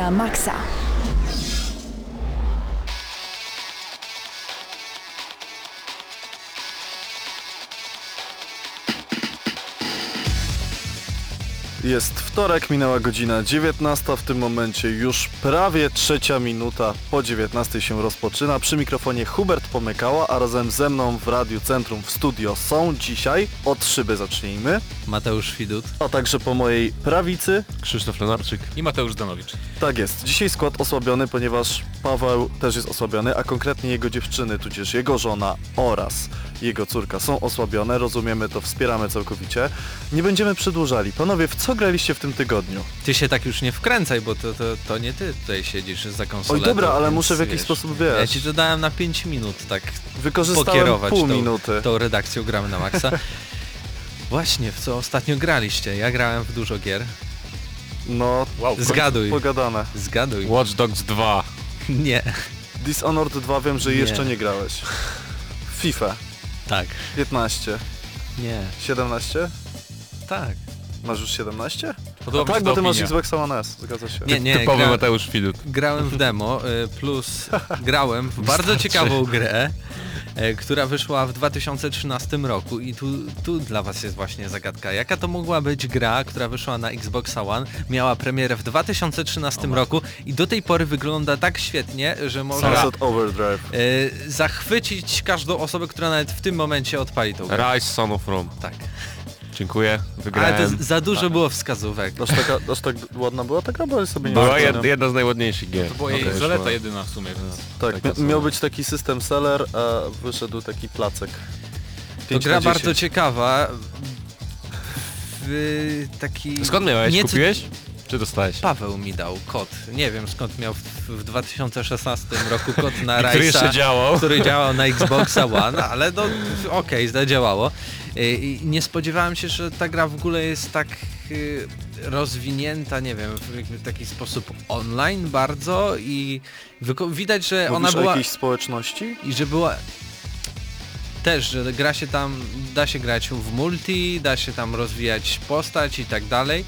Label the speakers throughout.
Speaker 1: na maksa.
Speaker 2: Jest wtorek, minęła godzina 19, w tym momencie już prawie trzecia minuta po 19 się rozpoczyna. Przy mikrofonie Hubert Pomykała, a razem ze mną w Radiu Centrum w studio są dzisiaj, od szyby zacznijmy,
Speaker 3: Mateusz Widut.
Speaker 2: a także po mojej prawicy,
Speaker 4: Krzysztof Lenarczyk.
Speaker 5: i Mateusz Danowicz.
Speaker 2: tak jest, dzisiaj skład osłabiony, ponieważ Paweł też jest osłabiony, a konkretnie jego dziewczyny, tudzież jego żona oraz jego córka są osłabione, rozumiemy to, wspieramy całkowicie. Nie będziemy przedłużali. Panowie, w co graliście w tym tygodniu?
Speaker 3: Ty się tak już nie wkręcaj, bo to, to, to nie ty tutaj siedzisz za konsolą.
Speaker 2: Oj, dobra, ale muszę w jakiś sposób, wiesz.
Speaker 3: Ja ci to dałem na 5 minut, tak
Speaker 2: Wykorzystałem
Speaker 3: pokierować
Speaker 2: pół
Speaker 3: tą,
Speaker 2: minuty.
Speaker 3: tą redakcją Gramy na Maxa. Właśnie, w co ostatnio graliście? Ja grałem w dużo gier.
Speaker 2: No,
Speaker 5: Wow,
Speaker 3: Zgaduj.
Speaker 2: pogadane.
Speaker 3: Zgaduj.
Speaker 4: Watch Dogs 2.
Speaker 3: Nie.
Speaker 2: Dishonored 2 wiem, że
Speaker 3: Nie.
Speaker 2: jeszcze nie grałeś. FIFA
Speaker 3: Tak.
Speaker 2: 15,
Speaker 3: Nie.
Speaker 2: 17?
Speaker 3: Tak.
Speaker 2: Masz już 17?
Speaker 5: Podoba
Speaker 2: A
Speaker 5: mi się
Speaker 2: tak,
Speaker 5: ta
Speaker 2: bo ty masz
Speaker 5: opinia.
Speaker 2: Xbox One S, zgadza się.
Speaker 3: Nie, nie.
Speaker 4: Typowy
Speaker 3: gra-
Speaker 4: Mateusz Widut.
Speaker 3: Grałem w demo, y, plus grałem w bardzo ciekawą grę, y, która wyszła w 2013 roku i tu, tu dla was jest właśnie zagadka. Jaka to mogła być gra, która wyszła na Xbox One, miała premierę w 2013 roku i do tej pory wygląda tak świetnie, że może
Speaker 2: Sunset Overdrive.
Speaker 3: y, zachwycić każdą osobę, która nawet w tym momencie odpali tą grę.
Speaker 4: Rise Son of Rome.
Speaker 3: Tak.
Speaker 4: Dziękuję,
Speaker 3: Ale
Speaker 4: wygrałem.
Speaker 3: to za dużo było wskazówek.
Speaker 2: Aż, taka, aż tak ładna była ta gra, bo sobie nie
Speaker 4: Była jed, jedna z najładniejszych gier.
Speaker 5: To była jej
Speaker 4: Okej,
Speaker 5: zaleta jedyna w sumie, więc...
Speaker 2: Tak,
Speaker 4: taka
Speaker 2: mia- miał być taki system seller, a wyszedł taki placek.
Speaker 3: To
Speaker 2: 5
Speaker 3: gra
Speaker 2: na 10.
Speaker 3: bardzo ciekawa. W taki...
Speaker 4: Skąd miałeś?
Speaker 3: nieco-
Speaker 4: Kupiłeś? Czy dostałeś?
Speaker 3: Paweł mi dał kod. Nie wiem skąd miał w, w 2016 roku kod na
Speaker 4: Który jeszcze działał.
Speaker 3: który działał na Xboxa One, ale no okej, zadziałało. I, I nie spodziewałem się, że ta gra w ogóle jest tak y, rozwinięta, nie wiem, w taki sposób online bardzo i widać, że
Speaker 2: Mówisz
Speaker 3: ona
Speaker 2: o
Speaker 3: była
Speaker 2: jakiejś społeczności?
Speaker 3: i że była też, że gra się tam, da się grać w multi, da się tam rozwijać postać i tak dalej,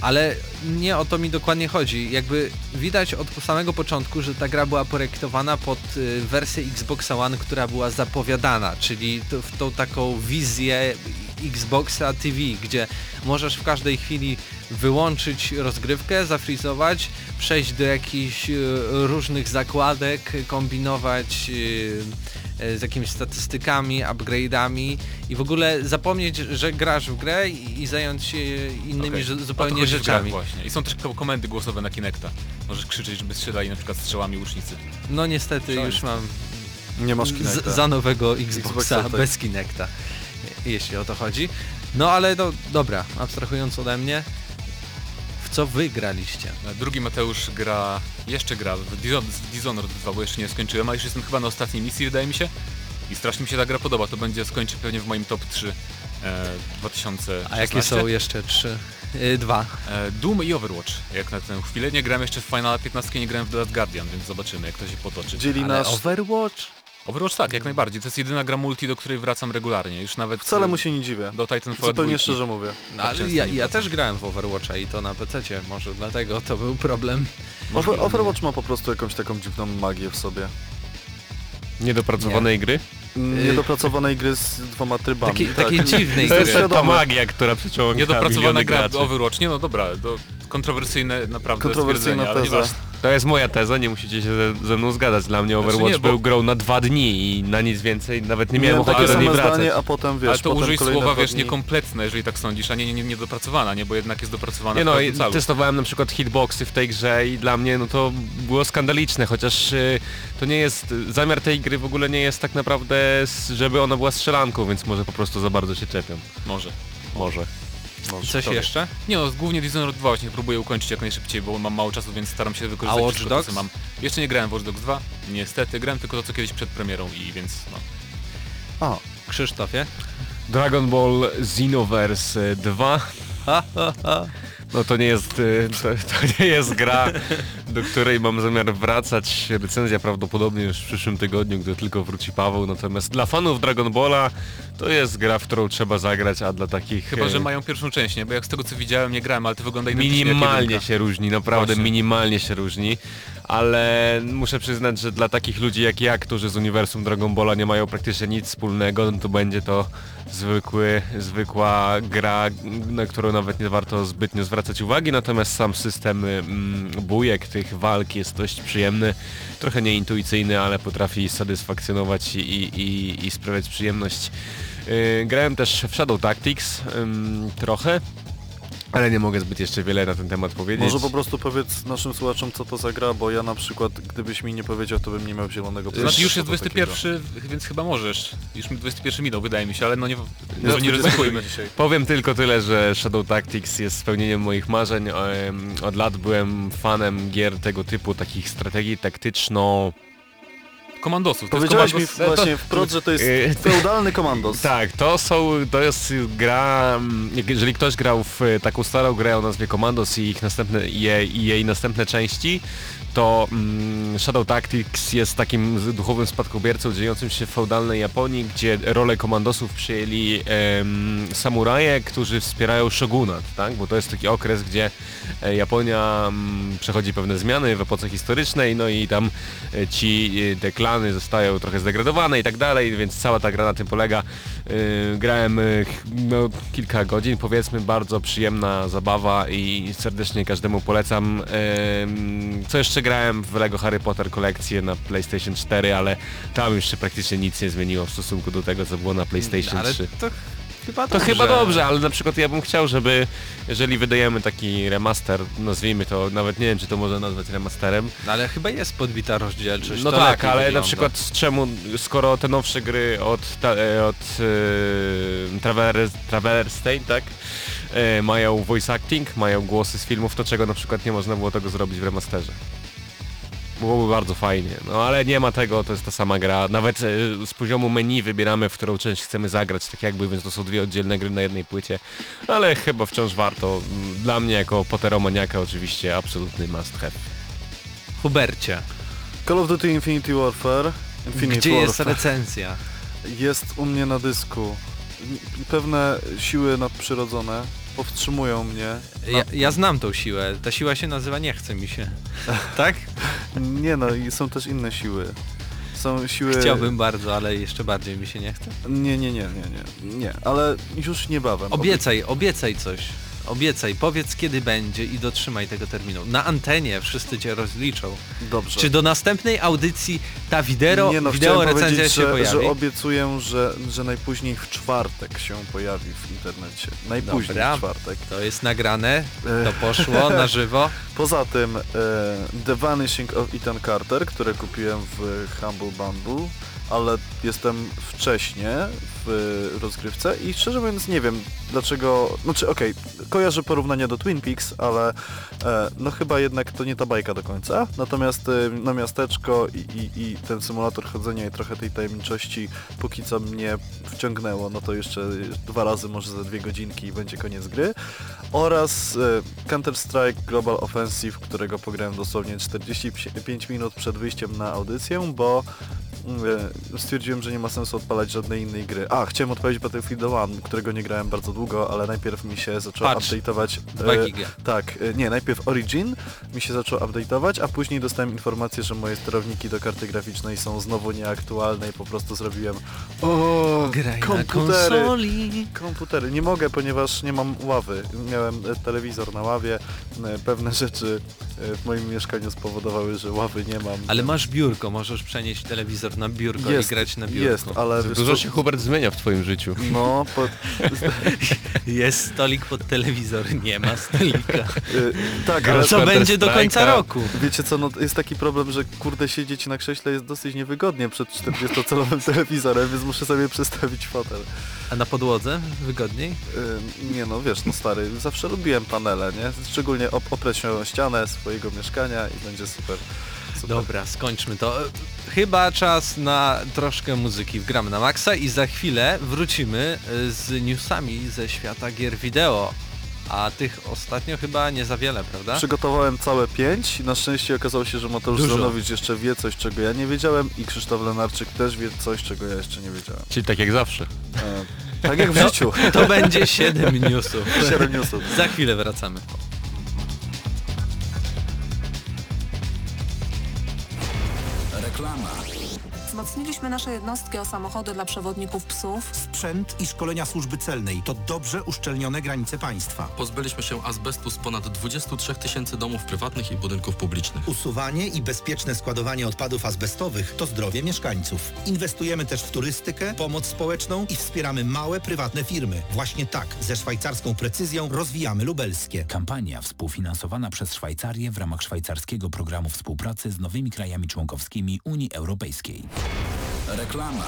Speaker 3: ale nie o to mi dokładnie chodzi. Jakby widać od samego początku, że ta gra była projektowana pod y, wersję Xboxa One, która była zapowiadana, czyli w tą taką wizję Xboxa TV, gdzie możesz w każdej chwili wyłączyć rozgrywkę, zafrizować, przejść do jakichś y, różnych zakładek, kombinować y, z jakimiś statystykami, upgrade'ami i w ogóle zapomnieć, że grasz w grę i, i zająć się innymi
Speaker 5: Okej.
Speaker 3: że-
Speaker 5: O to
Speaker 3: zupełnie rzeczami.
Speaker 5: właśnie. I są też ko- komendy głosowe na Kinecta. Możesz krzyczeć, żeby strzelali na przykład strzałami łucznicy.
Speaker 3: No niestety już mam
Speaker 2: Nie masz Kinecta.
Speaker 3: z, za nowego Xboxa,
Speaker 2: Xboxa,
Speaker 3: bez Kinecta, jeśli o to chodzi. No ale no dobra, abstrahując ode mnie, w co wy graliście?
Speaker 5: E, Drugi Mateusz gra, jeszcze gra w Dishon- w Dishonored 2, bo jeszcze nie skończyłem, a już jestem chyba na ostatniej misji, wydaje mi się. I strasznie mi się ta gra podoba, to będzie skończy pewnie w moim top 3 e, 2016.
Speaker 3: A jakie są jeszcze trzy? Y, dwa.
Speaker 5: E, Doom i Overwatch, jak na tę chwilę. Nie grałem jeszcze w Final 15, nie grałem w The Last Guardian, więc zobaczymy jak to się potoczy.
Speaker 2: Dzieli
Speaker 3: Ale
Speaker 2: nas...
Speaker 3: Overwatch?
Speaker 5: Overwatch tak, jak najbardziej. To jest jedyna gra multi, do której wracam regularnie. Już nawet
Speaker 2: Wcale
Speaker 5: e,
Speaker 2: mu się nie dziwię.
Speaker 5: do Titanfall
Speaker 2: Zupełnie
Speaker 5: 2.
Speaker 2: szczerze mówię.
Speaker 3: No, ale ja,
Speaker 5: nie
Speaker 3: ja też grałem w Overwatcha i to na PC, może dlatego to był problem.
Speaker 2: Over, Overwatch ma po prostu jakąś taką dziwną magię w sobie.
Speaker 4: Niedopracowanej gry?
Speaker 2: Niedopracowanej gry z dwoma trybami.
Speaker 3: Takiej-
Speaker 2: tak.
Speaker 3: takiej dziwnej
Speaker 4: To
Speaker 3: gry.
Speaker 4: jest ta magia, która przyciąga
Speaker 5: Niedopracowana gra
Speaker 4: graczy.
Speaker 5: Overwatch. Nie no dobra, to kontrowersyjne naprawdę
Speaker 2: Kontrowersyjna teza.
Speaker 5: nieważne.
Speaker 4: To jest moja teza, nie musicie się ze, ze mną zgadzać. Dla mnie
Speaker 5: Znaczy
Speaker 4: Overwatch
Speaker 5: nie, bo-
Speaker 4: był grą na dwa dni i na nic więcej nawet nie miałem ochoty
Speaker 2: takie
Speaker 4: do niej wracać.
Speaker 2: zdanie, a potem wiesz,
Speaker 5: ale to
Speaker 2: potem
Speaker 5: użyj słowa, wiesz,
Speaker 2: dni.
Speaker 5: niekompletne, jeżeli tak sądzisz, a nie, nie, nie dopracowana, nie, bo jednak jest dopracowana
Speaker 4: Nie
Speaker 5: w
Speaker 4: no, i testowałem na przykład hitboxy w tej grze i dla mnie no to było skandaliczne, chociaż y, to nie jest, zamiar tej gry w ogóle nie jest tak naprawdę, żeby ona była strzelanką, więc może po prostu za bardzo się czepiam.
Speaker 5: Może.
Speaker 4: Może.
Speaker 2: Może.
Speaker 3: Coś
Speaker 5: Dobra.
Speaker 3: jeszcze?
Speaker 5: Nie no, głównie Dishonored 2 właśnie próbuję ukończyć jak najszybciej, bo mam mało czasu, więc staram się wykorzystać
Speaker 3: A Watch
Speaker 5: wszystko, co
Speaker 3: Dogs?
Speaker 5: mam. Jeszcze nie grałem w Watch Dogs 2, niestety, grałem tylko to, co kiedyś przed premierą i więc no.
Speaker 2: A,
Speaker 3: Krzysztofie?
Speaker 4: Dragon Ball Xenoverse 2
Speaker 3: Ha, ha, ha.
Speaker 4: No to nie jest, y, to, to nie jest gra do której mam zamiar wracać. Recenzja prawdopodobnie już w przyszłym tygodniu, gdy tylko wróci Paweł. Natomiast dla fanów Dragon Balla to jest gra, w którą trzeba zagrać, a dla takich...
Speaker 5: Chyba,
Speaker 4: e,
Speaker 5: że mają pierwszą część, nie? Bo jak z tego co widziałem nie grałem, ale to wygląda identycznie
Speaker 4: Minimalnie się różni, naprawdę
Speaker 5: Właśnie.
Speaker 4: minimalnie się różni, ale muszę przyznać, że dla takich ludzi jak ja, którzy z uniwersum Dragon Balla nie mają praktycznie nic wspólnego, no to będzie to zwykły, zwykła gra, na którą nawet nie warto zbytnio zwracać uwagi, natomiast sam system mm, bujek tych walk jest dość przyjemny, trochę nieintuicyjny, ale potrafi satysfakcjonować i, i, i sprawiać przyjemność. Yy, grałem też w Shadow Tactics trochę, ale nie mogę zbyt jeszcze wiele na ten temat powiedzieć.
Speaker 2: Może po prostu powiedz naszym słuchaczom, co to za gra, bo ja na przykład, gdybyś mi nie powiedział, to bym nie miał zielonego
Speaker 5: To znaczy już jest
Speaker 2: co to takiego.
Speaker 5: 21, więc chyba możesz. Już mi 21 minął, wydaje mi się, ale no nie, może nie ryzykujmy.
Speaker 2: dzisiaj.
Speaker 4: Powiem tylko tyle, że Shadow Tactics jest spełnieniem moich marzeń. Od lat byłem fanem gier tego typu, takich strategii taktyczno...
Speaker 5: Komandosów, to
Speaker 2: Powiedziałeś mi
Speaker 5: komandos...
Speaker 2: właśnie wprost, że to jest
Speaker 4: Yy,
Speaker 2: feudalny komandos.
Speaker 4: Tak, to są, to jest gra, jeżeli ktoś grał w e, taką starą grę o nazwie Commandos i ich następne, jej, i jej następne części, to mm, Shadow Tactics jest takim duchowym spadkobiercą dziejącym się w feudalnej Japonii, gdzie rolę komandosów przyjęli em, samuraje, którzy wspierają shogunat, tak? Bo to jest taki okres, gdzie e, Japonia mm, przechodzi pewne zmiany w epoce historycznej, no i tam e, ci, e, te klany zostają trochę zdegradowane i tak dalej, więc cała ta gra na tym polega. E, Grałem no, kilka godzin, powiedzmy, bardzo przyjemna zabawa i serdecznie każdemu polecam. Em, Co jeszcze grałem w LEGO Harry Potter kolekcję na PlayStation 4, ale tam już się praktycznie nic nie zmieniło w stosunku do tego, co było na PlayStation
Speaker 3: Ale
Speaker 4: 3.
Speaker 3: to chyba
Speaker 4: To
Speaker 3: dobrze.
Speaker 4: chyba dobrze, ale na przykład ja bym chciał, żeby jeżeli wydajemy taki remaster, nazwijmy to, nawet nie wiem czy to można nazwać remasterem,
Speaker 3: No, ale chyba jest podbita rozdzielczość.
Speaker 4: no
Speaker 3: to
Speaker 4: tak, ale na
Speaker 3: wygląda.
Speaker 4: przykład czemu, skoro te nowsze gry od, ta, e, od Traveler, Traveler State, tak, e, mają voice acting, mają głosy z filmów, to czego na przykład nie można było tego zrobić w remasterze? Byłoby bardzo fajnie, no ale nie ma tego, to jest ta sama gra. Nawet e, z poziomu menu wybieramy, w którą część chcemy zagrać, tak jakby, więc to są dwie oddzielne gry na jednej płycie. Ale chyba wciąż warto. Dla mnie jako Potteromaniaka oczywiście absolutny must have.
Speaker 3: Hubercie,
Speaker 2: Call of Duty Infinity Warfare. Infinite
Speaker 3: gdzie jest
Speaker 2: Warfare.
Speaker 3: recenzja?
Speaker 2: Jest u mnie na dysku. Pewne siły nadprzyrodzone powstrzymują mnie.
Speaker 3: Ja, ja znam tą siłę. Ta siła się nazywa nie chce mi się. tak?
Speaker 2: Nie no, i są też inne siły. Są siły...
Speaker 3: Chciałbym bardzo, ale jeszcze bardziej mi się nie chce.
Speaker 2: Nie, nie, nie, nie, nie, nie, ale już niebawem.
Speaker 3: Obiecaj, obiecaj coś. Obiecaj, powiedz kiedy będzie i dotrzymaj tego terminu. Na antenie wszyscy cię rozliczą.
Speaker 2: Dobrze.
Speaker 3: Czy do następnej audycji ta wideo,
Speaker 2: nie no,
Speaker 3: wideo recenzja się
Speaker 2: że,
Speaker 3: pojawi?
Speaker 2: że obiecuję, że, że najpóźniej w czwartek się pojawi w internecie. Najpóźniej
Speaker 3: Dobra.
Speaker 2: w czwartek.
Speaker 3: To jest nagrane, to poszło na żywo.
Speaker 2: Poza tym e, The Vanishing of Ethan Carter, które kupiłem w Humble Bundle, ale jestem wcześnie rozgrywce i szczerze mówiąc nie wiem dlaczego, znaczy okej, kojarzę porównanie do Twin Peaks, ale e, no chyba jednak to nie ta bajka do końca, natomiast e, no miasteczko i, i, i ten symulator chodzenia i trochę tej tajemniczości póki co mnie wciągnęło, no to jeszcze dwa razy może za dwie godzinki i będzie koniec gry oraz e, Counter-Strike Global Offensive, którego pograłem dosłownie 45 minut przed wyjściem na audycję, bo e, stwierdziłem, że nie ma sensu odpalać żadnej innej gry. A, chciałem odpalić Battlefield 1, którego nie grałem bardzo długo, ale najpierw mi się zaczął
Speaker 3: Patch.
Speaker 2: update'ować...
Speaker 3: 2
Speaker 2: e,
Speaker 3: giga.
Speaker 2: tak, e, nie, najpierw Origin mi się zaczął update'ować, a później dostałem informację, że moje sterowniki do karty graficznej są znowu nieaktualne i po prostu zrobiłem o,
Speaker 3: Graj na
Speaker 2: komputery.
Speaker 3: konsoli.
Speaker 2: Komputery. Nie mogę, ponieważ nie mam ławy. Miałem e, telewizor na ławie. E, Pewne rzeczy e, w moim mieszkaniu spowodowały, że ławy nie mam.
Speaker 3: Ale masz biurko, możesz przenieść telewizor na biurko
Speaker 2: jest,
Speaker 3: i grać na biurku.
Speaker 2: Jest, ale wiesz
Speaker 4: Dużo
Speaker 2: co,
Speaker 4: się Hubert zmienia w twoim życiu.
Speaker 2: No, po,
Speaker 3: Jest stolik pod telewizor, nie ma stolika.
Speaker 2: e, tak, ale
Speaker 3: Co
Speaker 4: Counter
Speaker 3: będzie do końca
Speaker 4: Strike'a.
Speaker 3: roku?
Speaker 2: wiecie co, no jest taki problem, że kurde siedzieć na krześle jest dosyć niewygodnie przed 40-calowym telewizorem, więc muszę sobie przestawić fotel.
Speaker 3: A na podłodze wygodniej?
Speaker 2: E, Nie no, wiesz, no stary, zawsze lubiłem panele, nie? Szczególnie op oprę się o ścianę swojego mieszkania i będzie super. Super.
Speaker 3: Dobra, skończmy to. Chyba czas na troszkę muzyki w Gram na Maxa i za chwilę wrócimy y, z newsami ze świata gier wideo. a tych ostatnio chyba nie za wiele, prawda?
Speaker 2: Przygotowałem całe pięć. Na szczęście okazało się, że Mateusz
Speaker 3: Dużo.
Speaker 2: Zanowicz jeszcze wie coś, czego ja nie wiedziałem i Krzysztof Lenarczyk też wie coś, czego ja jeszcze nie wiedziałem.
Speaker 4: Czyli tak jak zawsze.
Speaker 2: E, tak jak w życiu.
Speaker 3: To będzie 7 newsów.
Speaker 2: Siedem newsów.
Speaker 3: Za chwilę wracamy.
Speaker 6: Wzmocniliśmy nasze jednostki o samochody dla przewodników psów.
Speaker 1: Sprzęt i szkolenia służby celnej to dobrze uszczelnione granice państwa.
Speaker 7: Pozbyliśmy się azbestu z ponad 23 tysięcy domów prywatnych i budynków publicznych.
Speaker 1: Usuwanie i bezpieczne składowanie odpadów azbestowych to zdrowie mieszkańców. Inwestujemy też w turystykę, pomoc społeczną i wspieramy małe, prywatne firmy. Właśnie tak, ze szwajcarską precyzją rozwijamy lubelskie.
Speaker 8: Kampania współfinansowana przez Szwajcarię w ramach szwajcarskiego programu współpracy z nowymi krajami członkowskimi Unii Europejskiej.
Speaker 1: Reklama.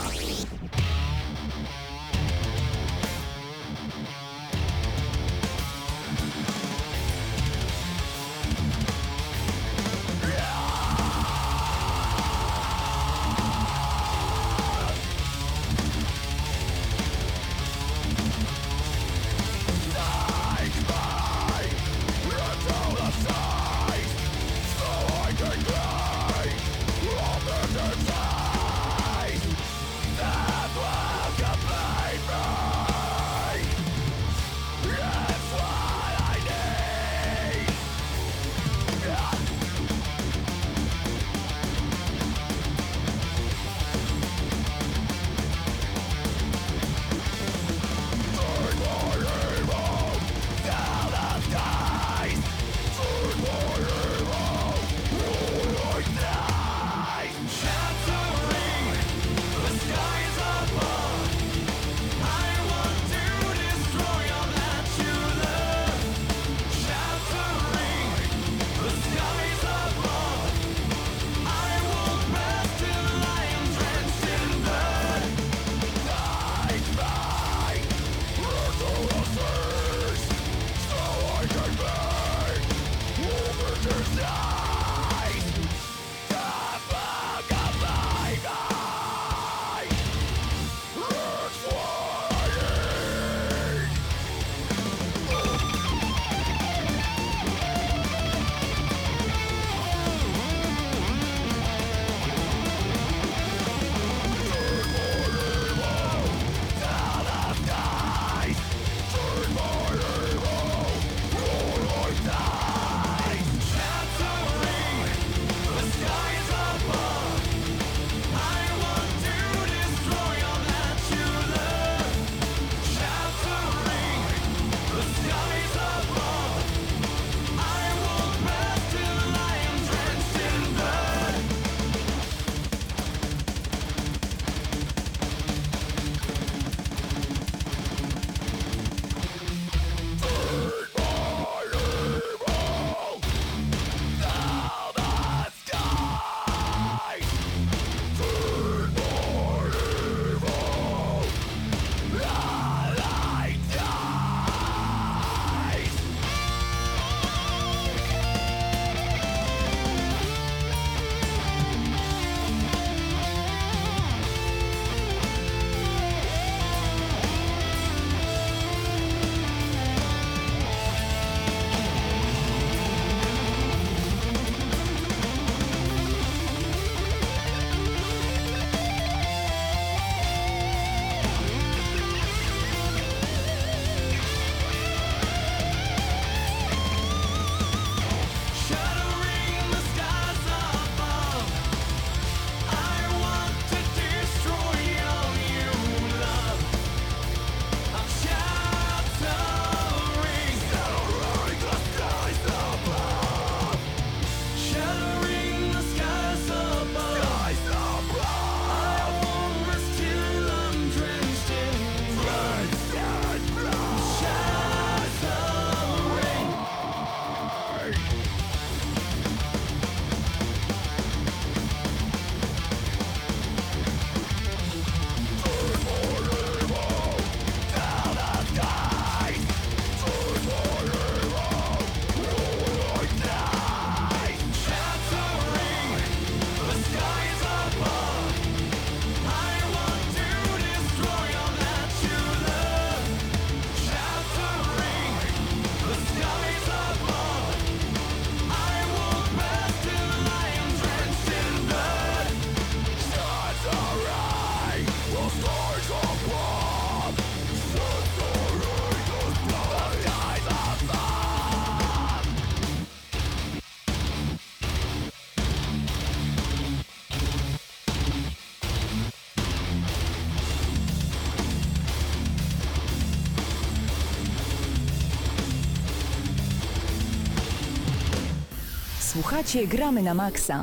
Speaker 9: Słuchacie Gramy na Maxa.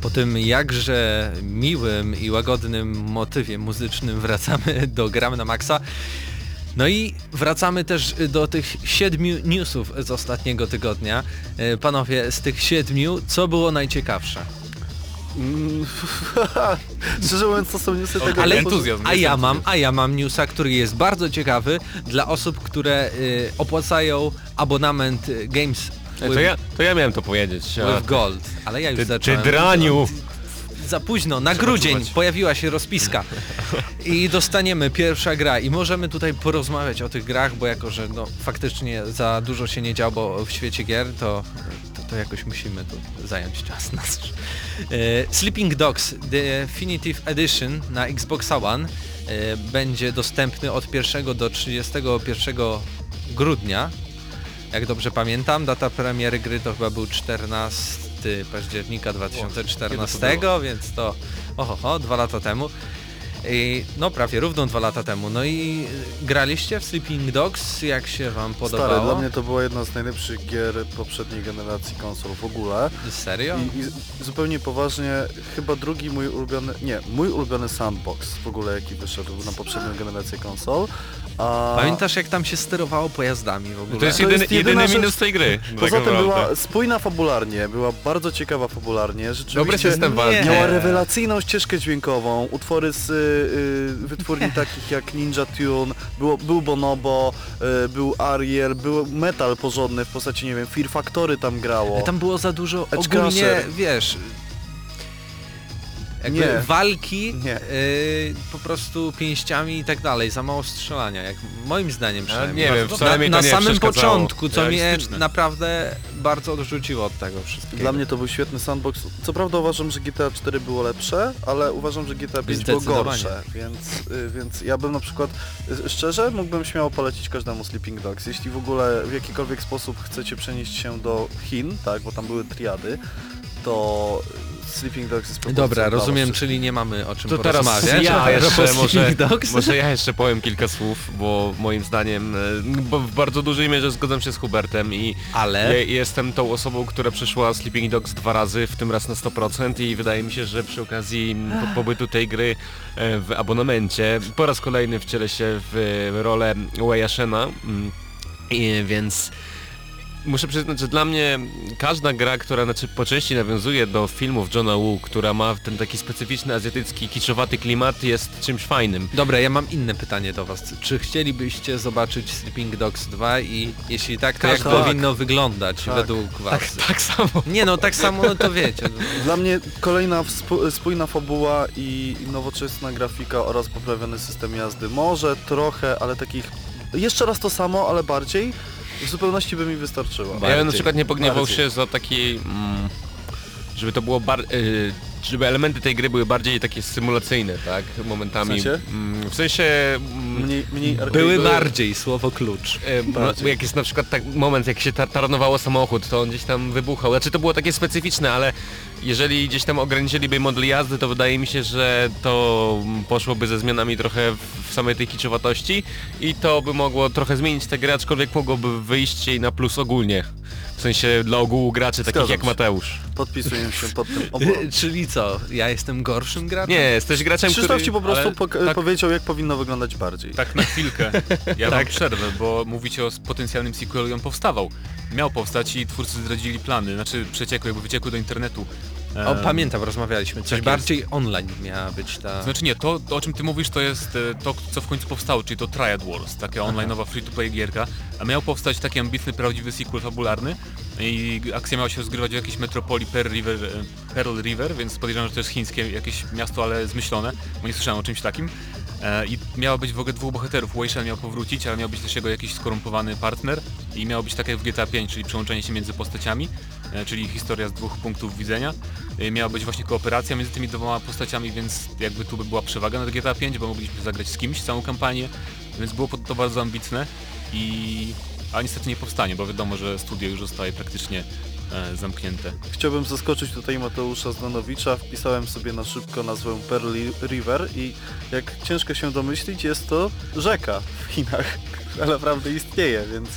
Speaker 3: Po tym jakże miłym i łagodnym motywie muzycznym wracamy do Gramy na Maxa. No i wracamy też do tych siedmiu newsów z ostatniego tygodnia. E, Panowie, z tych siedmiu, co było najciekawsze?
Speaker 2: Mm, Szczerze mówiąc, to są newsy tego
Speaker 3: Ale
Speaker 5: entuzjazm.
Speaker 3: A ja mam, a ja mam newsa, który jest bardzo ciekawy dla osób, które y, opłacają abonament y, Games
Speaker 4: To
Speaker 3: with,
Speaker 4: ja, to ja miałem to powiedzieć. a
Speaker 3: with Gold. Ale ja już
Speaker 4: Ty, ty
Speaker 3: zacząłem.
Speaker 4: draniu!
Speaker 3: Za późno, na grudzień pojawiła się rozpiska i dostaniemy pierwsza gra i możemy tutaj porozmawiać o tych grach, bo jako, że no, faktycznie za dużo się nie działo w świecie gier, to, to, to jakoś musimy tu zająć czas nasz. E, Sleeping Dogs Definitive Edition na Xbox One e, będzie dostępny od 1 do 31 grudnia. Jak dobrze pamiętam, data premiery gry to chyba był 14 października 2014, więc to oho, dwa lata temu. I, no prawie równo dwa lata temu. No i graliście w Sleeping Dogs? Jak się wam
Speaker 2: Stary,
Speaker 3: podobało?
Speaker 2: dla mnie to była jedna z najlepszych gier poprzedniej generacji konsol w ogóle.
Speaker 3: Serio?
Speaker 2: I, I zupełnie poważnie, chyba drugi mój ulubiony, nie, mój ulubiony sandbox w ogóle jaki wyszedł na poprzednią generację konsol. A
Speaker 3: Pamiętasz jak tam się sterowało pojazdami w ogóle?
Speaker 4: To jest
Speaker 2: To
Speaker 4: jedyny,
Speaker 2: jest jedyna
Speaker 4: jedyny
Speaker 2: rzecz-
Speaker 4: minus tej gry. tak
Speaker 2: Poza tym
Speaker 4: naprawdę.
Speaker 2: była spójna fabularnie, była bardzo ciekawa fabularnie,
Speaker 4: Dobry
Speaker 2: rzeczywiście
Speaker 4: system walki.
Speaker 2: miała rewelacyjną ścieżkę dźwiękową, utwory z y, y, wytwórni takich jak Ninja Tune, było, był Bonobo, y, był Ariel, był metal porządny w postaci, nie wiem, Fear Factory tam grało.
Speaker 3: Tam było za dużo
Speaker 2: Edge
Speaker 3: ogólnie,
Speaker 2: Crusher.
Speaker 3: wiesz... Jakby
Speaker 2: Nie.
Speaker 3: walki
Speaker 2: Nie.
Speaker 3: y, po prostu pięściami i tak dalej, za mało strzelania, jak moim zdaniem przynajmniej.
Speaker 4: nie wiem,
Speaker 3: na,
Speaker 4: wcale
Speaker 3: na samym początku, co mnie naprawdę bardzo odrzuciło od tego wszystkiego.
Speaker 2: Dla mnie to był świetny sandbox. Co prawda uważam, że GTA 4 było lepsze, ale uważam, że GTA 5 było gorsze, więc, y, więc ja bym na przykład, y, szczerze, mógłbym śmiało polecić każdemu Sleeping Dogs. Jeśli w ogóle w jakikolwiek sposób chcecie przenieść się do Chin, tak, bo tam były triady, to Sleeping Dogs jest propozycją
Speaker 3: Dobra,
Speaker 2: dla
Speaker 3: rozumiem,
Speaker 2: was
Speaker 3: czyli nie mamy o czym
Speaker 4: To teraz
Speaker 3: porozmawiać.
Speaker 4: ja jeszcze może,
Speaker 3: Sleeping Dogs?
Speaker 4: może ja jeszcze powiem kilka słów, bo moim zdaniem, e, bo w bardzo dużej mierze zgadzam się z Hubertem i
Speaker 3: Ale...
Speaker 4: jestem tą osobą, która przeszła Sleeping Dogs dwa razy, w tym raz na 100% i wydaje mi się, że przy okazji po, pobytu tej gry e, w abonamencie po raz kolejny wcielę się w rolę Way'a Shena, mm, i więc Muszę przyznać, że dla mnie każda gra, która znaczy, po części nawiązuje do filmów Johna Woo, która ma ten taki specyficzny azjatycki, kiczowaty klimat jest czymś fajnym.
Speaker 3: Dobra, ja mam inne pytanie do was. Czy chcielibyście zobaczyć Sleeping Dogs 2 i jeśli tak, to jak
Speaker 2: Tak.
Speaker 3: powinno wyglądać
Speaker 2: Tak.
Speaker 3: według was?
Speaker 4: Tak, tak samo.
Speaker 3: Nie no, tak samo no to wiecie.
Speaker 2: Dla mnie kolejna spójna fabuła i nowoczesna grafika oraz poprawiony system jazdy. Może trochę, ale takich... Jeszcze raz to samo, ale bardziej. W zupełności by mi wystarczyło.
Speaker 4: Ja bym
Speaker 3: Bardziej.
Speaker 4: na przykład nie pogniewał
Speaker 2: Bardziej.
Speaker 4: się za taki... Mm, żeby to było bar... y, żeby elementy tej gry były bardziej takie symulacyjne, tak? Momentami.
Speaker 2: W sensie?
Speaker 4: Mm, w sensie... mm,
Speaker 2: Mniej, mniej.
Speaker 3: Były bardziej, słowo klucz.
Speaker 4: E, no, jak jest na przykład tak moment, jak się tar taranowało samochód, to on gdzieś tam wybuchał. Znaczy to było takie specyficzne, ale jeżeli gdzieś tam ograniczyliby model jazdy, to wydaje mi się, że to poszłoby ze zmianami trochę w, samej tej kiczowatości i to by mogło trochę zmienić tę grę, aczkolwiek mogłoby wyjść jej na plus ogólnie. W sensie dla ogółu graczy takich
Speaker 2: Zgadzam
Speaker 4: jak
Speaker 2: się.
Speaker 4: Mateusz.
Speaker 2: Podpisuję się pod tym oborem.
Speaker 3: Czyli co, ja jestem gorszym graczem?
Speaker 4: Nie, jesteś graczem,
Speaker 2: Krzysztof
Speaker 4: który...
Speaker 2: ci po prostu
Speaker 5: ale
Speaker 2: pok-
Speaker 5: tak-
Speaker 2: powiedział, jak powinno wyglądać bardziej.
Speaker 5: Tak na chwilkę. Ja
Speaker 3: Tak.
Speaker 5: mam przerwę, bo mówicie o potencjalnym sequelu i on powstawał. Miał powstać i twórcy zdradzili plany, znaczy przeciekły, jakby wyciekły do internetu.
Speaker 3: O, pamiętam, rozmawialiśmy. Coś
Speaker 5: tak jest.
Speaker 3: bardziej online miała być ta...
Speaker 5: Znaczy nie, to o czym ty mówisz to jest e, to, co w końcu powstało, czyli to Triad Wars, taka online'owa free-to-play gierka, a miał powstać taki ambitny, prawdziwy sequel fabularny i akcja miała się rozgrywać w jakiejś metropolii Pearl River, e, Pearl River, więc podejrzewam, że to jest chińskie jakieś miasto, ale zmyślone, bo nie słyszałem o czymś takim. E, I miało być w ogóle dwóch bohaterów. Wei Shen miał powrócić, ale miał być też jego jakiś skorumpowany partner i miało być tak jak w GTA 5, czyli przełączenie się między postaciami, e, czyli historia z dwóch punktów widzenia. E, Miała być właśnie kooperacja między tymi dwoma postaciami, więc jakby tu by była przewaga nad GTA 5, bo mogliśmy zagrać z kimś całą kampanię, więc było to bardzo ambitne i... A niestety nie powstanie, bo wiadomo, że studio już zostaje praktycznie e, zamknięte.
Speaker 2: Chciałbym zaskoczyć tutaj Mateusza Zdanowicza. Wpisałem sobie na szybko nazwę Pearl River i jak ciężko się domyślić, jest to rzeka w Chinach, która naprawdę istnieje, więc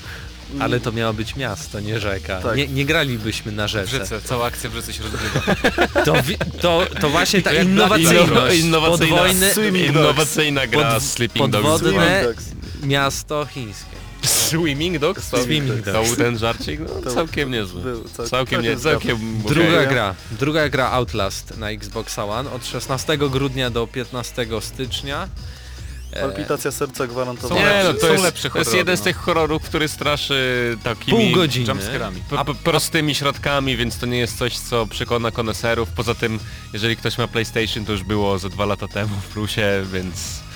Speaker 3: Ale to miało być miasto, nie rzeka.
Speaker 2: Tak.
Speaker 3: Nie, nie gralibyśmy na
Speaker 5: W
Speaker 3: rzece.
Speaker 5: rzece, cała akcja w rzece się rozgrywa.
Speaker 3: To, to, to właśnie ta innowacyjność.
Speaker 4: innowacyjna,
Speaker 3: Podwojny,
Speaker 4: innowacyjna gra
Speaker 3: Pod-
Speaker 4: Sleeping Dogs.
Speaker 3: podwodne- miasto chińskie.
Speaker 4: Swimming Dogs? To,
Speaker 3: Swimming
Speaker 4: to
Speaker 3: Dogs.
Speaker 4: był ten żarcik? No,
Speaker 2: To
Speaker 4: całkiem niezły. Całkiem nie,
Speaker 2: całkiem
Speaker 4: całkiem...
Speaker 3: Druga gra. Druga gra Outlast na Xbox One od 16 grudnia do 15 stycznia. E,
Speaker 2: Palpitacja serca gwarantowana.
Speaker 4: Nie, no to jest,
Speaker 5: lepsze
Speaker 4: to jest jeden z
Speaker 5: no.
Speaker 4: tych horrorów, który straszy takimi
Speaker 3: Pół godziny.
Speaker 5: Jumpscarami.
Speaker 4: p- p- prostymi środkami, więc to nie jest coś, co przekona koneserów. Poza tym, jeżeli ktoś ma PlayStation, to już było ze dwa lata temu w plusie, więc...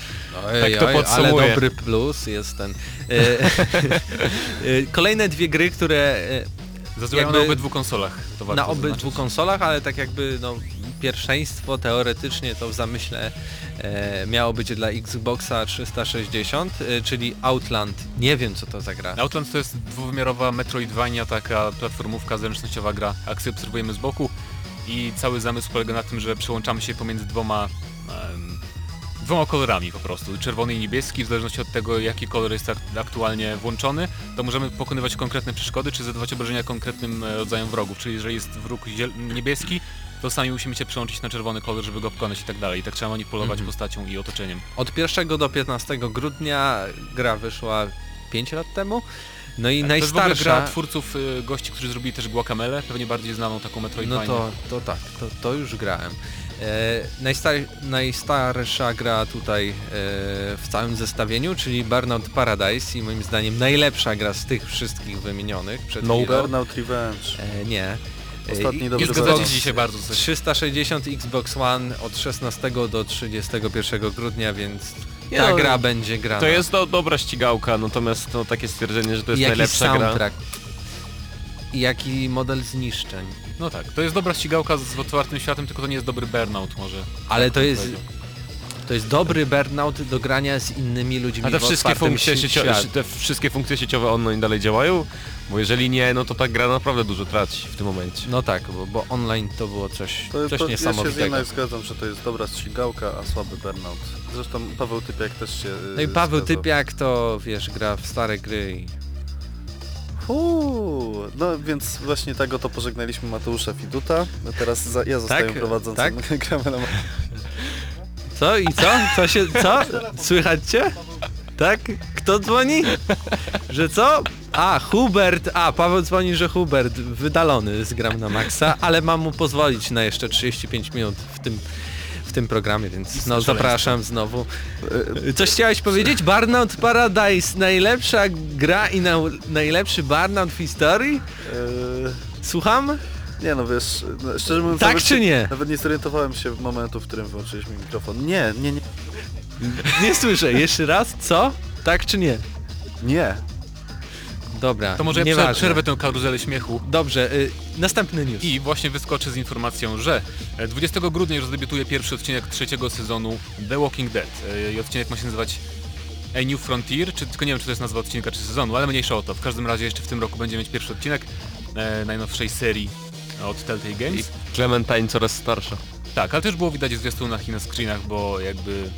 Speaker 3: Ojej,
Speaker 4: tak to podsumuję.
Speaker 3: Ale dobry plus jest ten. E, e, Kolejne dwie gry, które e,
Speaker 5: Zazwyczaj na obydwu konsolach.
Speaker 3: Na obydwu
Speaker 5: zaznaczyć.
Speaker 3: konsolach, ale tak jakby no, pierwszeństwo teoretycznie to w zamyśle e, miało być dla Xboxa 360, e, czyli Outland. Nie wiem co to za gra.
Speaker 5: Outland to jest dwuwymiarowa Metroidvania, taka platformówka, zręcznościowa gra. Akcję obserwujemy z boku i cały zamysł polega na tym, że przełączamy się pomiędzy dwoma em, dwoma kolorami po prostu, czerwony i niebieski, w zależności od tego jaki kolor jest ak- aktualnie włączony, to możemy pokonywać konkretne przeszkody, czy zadawać obrażenia konkretnym e, rodzajom wrogów, czyli jeżeli jest wróg niebieski, to sami musimy się przełączyć na czerwony kolor, żeby go pokonać i tak dalej. I tak trzeba manipulować
Speaker 3: Mhm.
Speaker 5: postacią i otoczeniem.
Speaker 3: Od 1 do 15 grudnia gra wyszła 5 lat temu. No i
Speaker 5: Tak, To jest w ogóle
Speaker 3: najstarsza...
Speaker 5: gra twórców y, gości, którzy zrobili też Guacamele, pewnie bardziej znaną taką
Speaker 3: No
Speaker 5: Metroidvanię.
Speaker 3: to, to tak, to, to już grałem. E, najstar, najstarsza gra tutaj e, w całym zestawieniu, czyli Burnout Paradise i moim zdaniem najlepsza gra z tych wszystkich wymienionych przed
Speaker 2: No
Speaker 3: chwilą.
Speaker 2: Burnout Revenge.
Speaker 3: E, nie.
Speaker 2: Ostatni dobry Xbox-
Speaker 5: się bardzo coś.
Speaker 3: 360 Xbox One od 16 do 31 grudnia, więc
Speaker 4: Nie
Speaker 3: ta
Speaker 4: no,
Speaker 3: gra będzie grana.
Speaker 4: To jest do, dobra ścigałka, natomiast no, takie stwierdzenie, że to jest
Speaker 3: jaki
Speaker 4: najlepsza gra.
Speaker 3: soundtrack. I jaki model zniszczeń.
Speaker 5: No tak, to jest dobra ścigałka z otwartym światem, tylko to nie jest dobry burnout może.
Speaker 3: Ale
Speaker 5: Tak
Speaker 3: to
Speaker 5: bym
Speaker 3: jest. To jest dobry burnout do grania z innymi ludźmi
Speaker 4: A te
Speaker 3: w
Speaker 4: wszystkie, funkcje
Speaker 3: si-
Speaker 4: sieciowe, te wszystkie funkcje sieciowe online dalej działają? Bo jeżeli nie, no to ta gra naprawdę dużo traci w tym momencie.
Speaker 3: No tak, bo, bo online to było coś,
Speaker 2: To,
Speaker 3: coś
Speaker 2: to ja się z
Speaker 3: niesamowitego.
Speaker 2: jednej zgadzam, że to jest dobra ścigałka, a słaby Burnout. Zresztą Paweł Typiak też się
Speaker 3: No i
Speaker 2: y,
Speaker 3: Paweł
Speaker 2: zgadzał.
Speaker 3: Typiak to, wiesz, gra w stare gry i...
Speaker 2: Uuu, no więc właśnie tak oto pożegnaliśmy Mateusza Fiduta. No teraz za, ja zostaję
Speaker 3: Tak?
Speaker 2: prowadzącym
Speaker 3: Tak?
Speaker 2: gramy na
Speaker 3: Co i co? Co się, co? Słychać cię? Tak? Kto dzwoni? Że co? A, Hubert, a, Paweł dzwoni, że Hubert wydalony z Gram na Maxa, ale mam mu pozwolić na jeszcze 35 minut w tym, w tym programie, więc no zapraszam znowu. Y, Coś chciałeś powiedzieć? Burnout Paradise, najlepsza gra i na, najlepszy burnout w historii?
Speaker 2: Eee,
Speaker 3: Słucham?
Speaker 2: nie no wiesz, no, szczerze mówiąc
Speaker 3: Tak
Speaker 2: nawet
Speaker 3: czy nie?
Speaker 2: Nawet nie zorientowałem się w momentu, w którym wyłączyliśmy mikrofon. Nie, nie, nie.
Speaker 3: Nie słyszę, jeszcze raz, co? Tak czy nie?
Speaker 2: Nie.
Speaker 3: Dobra,
Speaker 5: To może ja przerwę tę karuzelę śmiechu
Speaker 3: Dobrze, y, następny news.
Speaker 5: i właśnie wyskoczę z informacją, że e, 20 grudnia już debiutuje pierwszy odcinek trzeciego sezonu The Walking Dead. E, I odcinek ma się nazywać A New Frontier, czy tylko nie wiem czy to jest nazwa odcinka czy sezonu, ale mniejsza o to. W każdym razie jeszcze w tym roku będzie mieć pierwszy odcinek e, najnowszej serii od Telltale Games.
Speaker 4: I Clementine coraz starsza.
Speaker 5: Tak, ale też było widać w zwiastunach i na screenach, bo jakby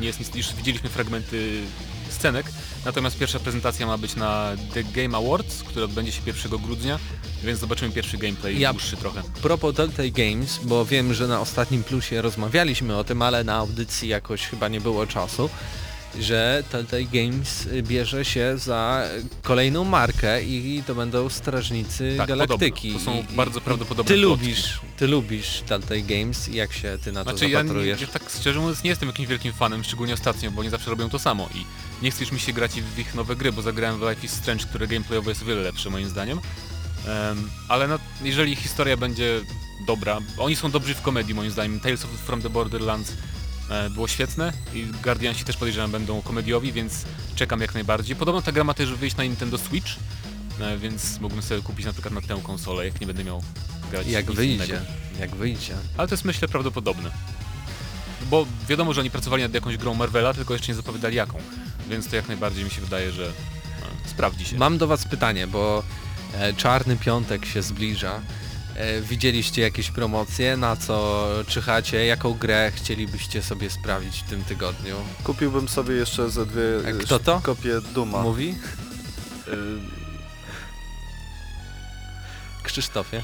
Speaker 5: nie jest nic, już widzieliśmy fragmenty scenek, natomiast pierwsza prezentacja ma być na The Game Awards, który odbędzie się 1 grudnia, więc zobaczymy pierwszy gameplay
Speaker 3: Ja-
Speaker 5: dłuższy trochę.
Speaker 3: propos Telltale Games, bo wiem, że na ostatnim plusie rozmawialiśmy o tym, ale na audycji jakoś chyba nie było czasu, że Telltale Games bierze się za kolejną markę i to będą Strażnicy
Speaker 5: Tak,
Speaker 3: Galaktyki.
Speaker 5: podobno. To są
Speaker 3: I-
Speaker 5: bardzo prawdopodobne
Speaker 3: Ty
Speaker 5: plotki.
Speaker 3: lubisz, ty lubisz Telltale Games i jak się ty na to
Speaker 5: Znaczy ja, nie,
Speaker 3: zapatrujesz?
Speaker 5: ja tak szczerze mówiąc nie jestem jakimś wielkim fanem, szczególnie ostatnio, bo nie zawsze robią to samo i nie chce już mi się grać w ich nowe gry, bo zagrałem w Life is Strange, które gameplayowo jest wiele lepsze moim zdaniem. Em, ale no, jeżeli historia będzie dobra, oni są dobrzy w komedii moim zdaniem, Tales of from the Borderlands było świetne i Guardiansi też podejrzewam będą komediowi, więc czekam jak najbardziej. Podobno ta gra ma też wyjść na Nintendo Switch, e, więc mógłbym sobie kupić na przykład na tę konsolę, jak nie będę miał grać
Speaker 3: Jak wyjdzie,
Speaker 5: innego.
Speaker 3: jak wyjdzie.
Speaker 5: Ale to jest myślę prawdopodobne. Bo wiadomo, że oni pracowali nad jakąś grą Marvela, tylko jeszcze nie zapowiadali jaką. Więc to jak najbardziej mi się wydaje, że no, sprawdzi się.
Speaker 3: Mam do was pytanie, bo e, Czarny Piątek się zbliża. E, widzieliście jakieś promocje, na co czyhacie, jaką grę chcielibyście sobie sprawić w tym tygodniu?
Speaker 2: Kupiłbym sobie jeszcze ze dwie
Speaker 3: A
Speaker 2: y,
Speaker 3: kto to?
Speaker 2: kopie Duma.
Speaker 3: Mówi?
Speaker 2: Y,
Speaker 3: Krzysztofie?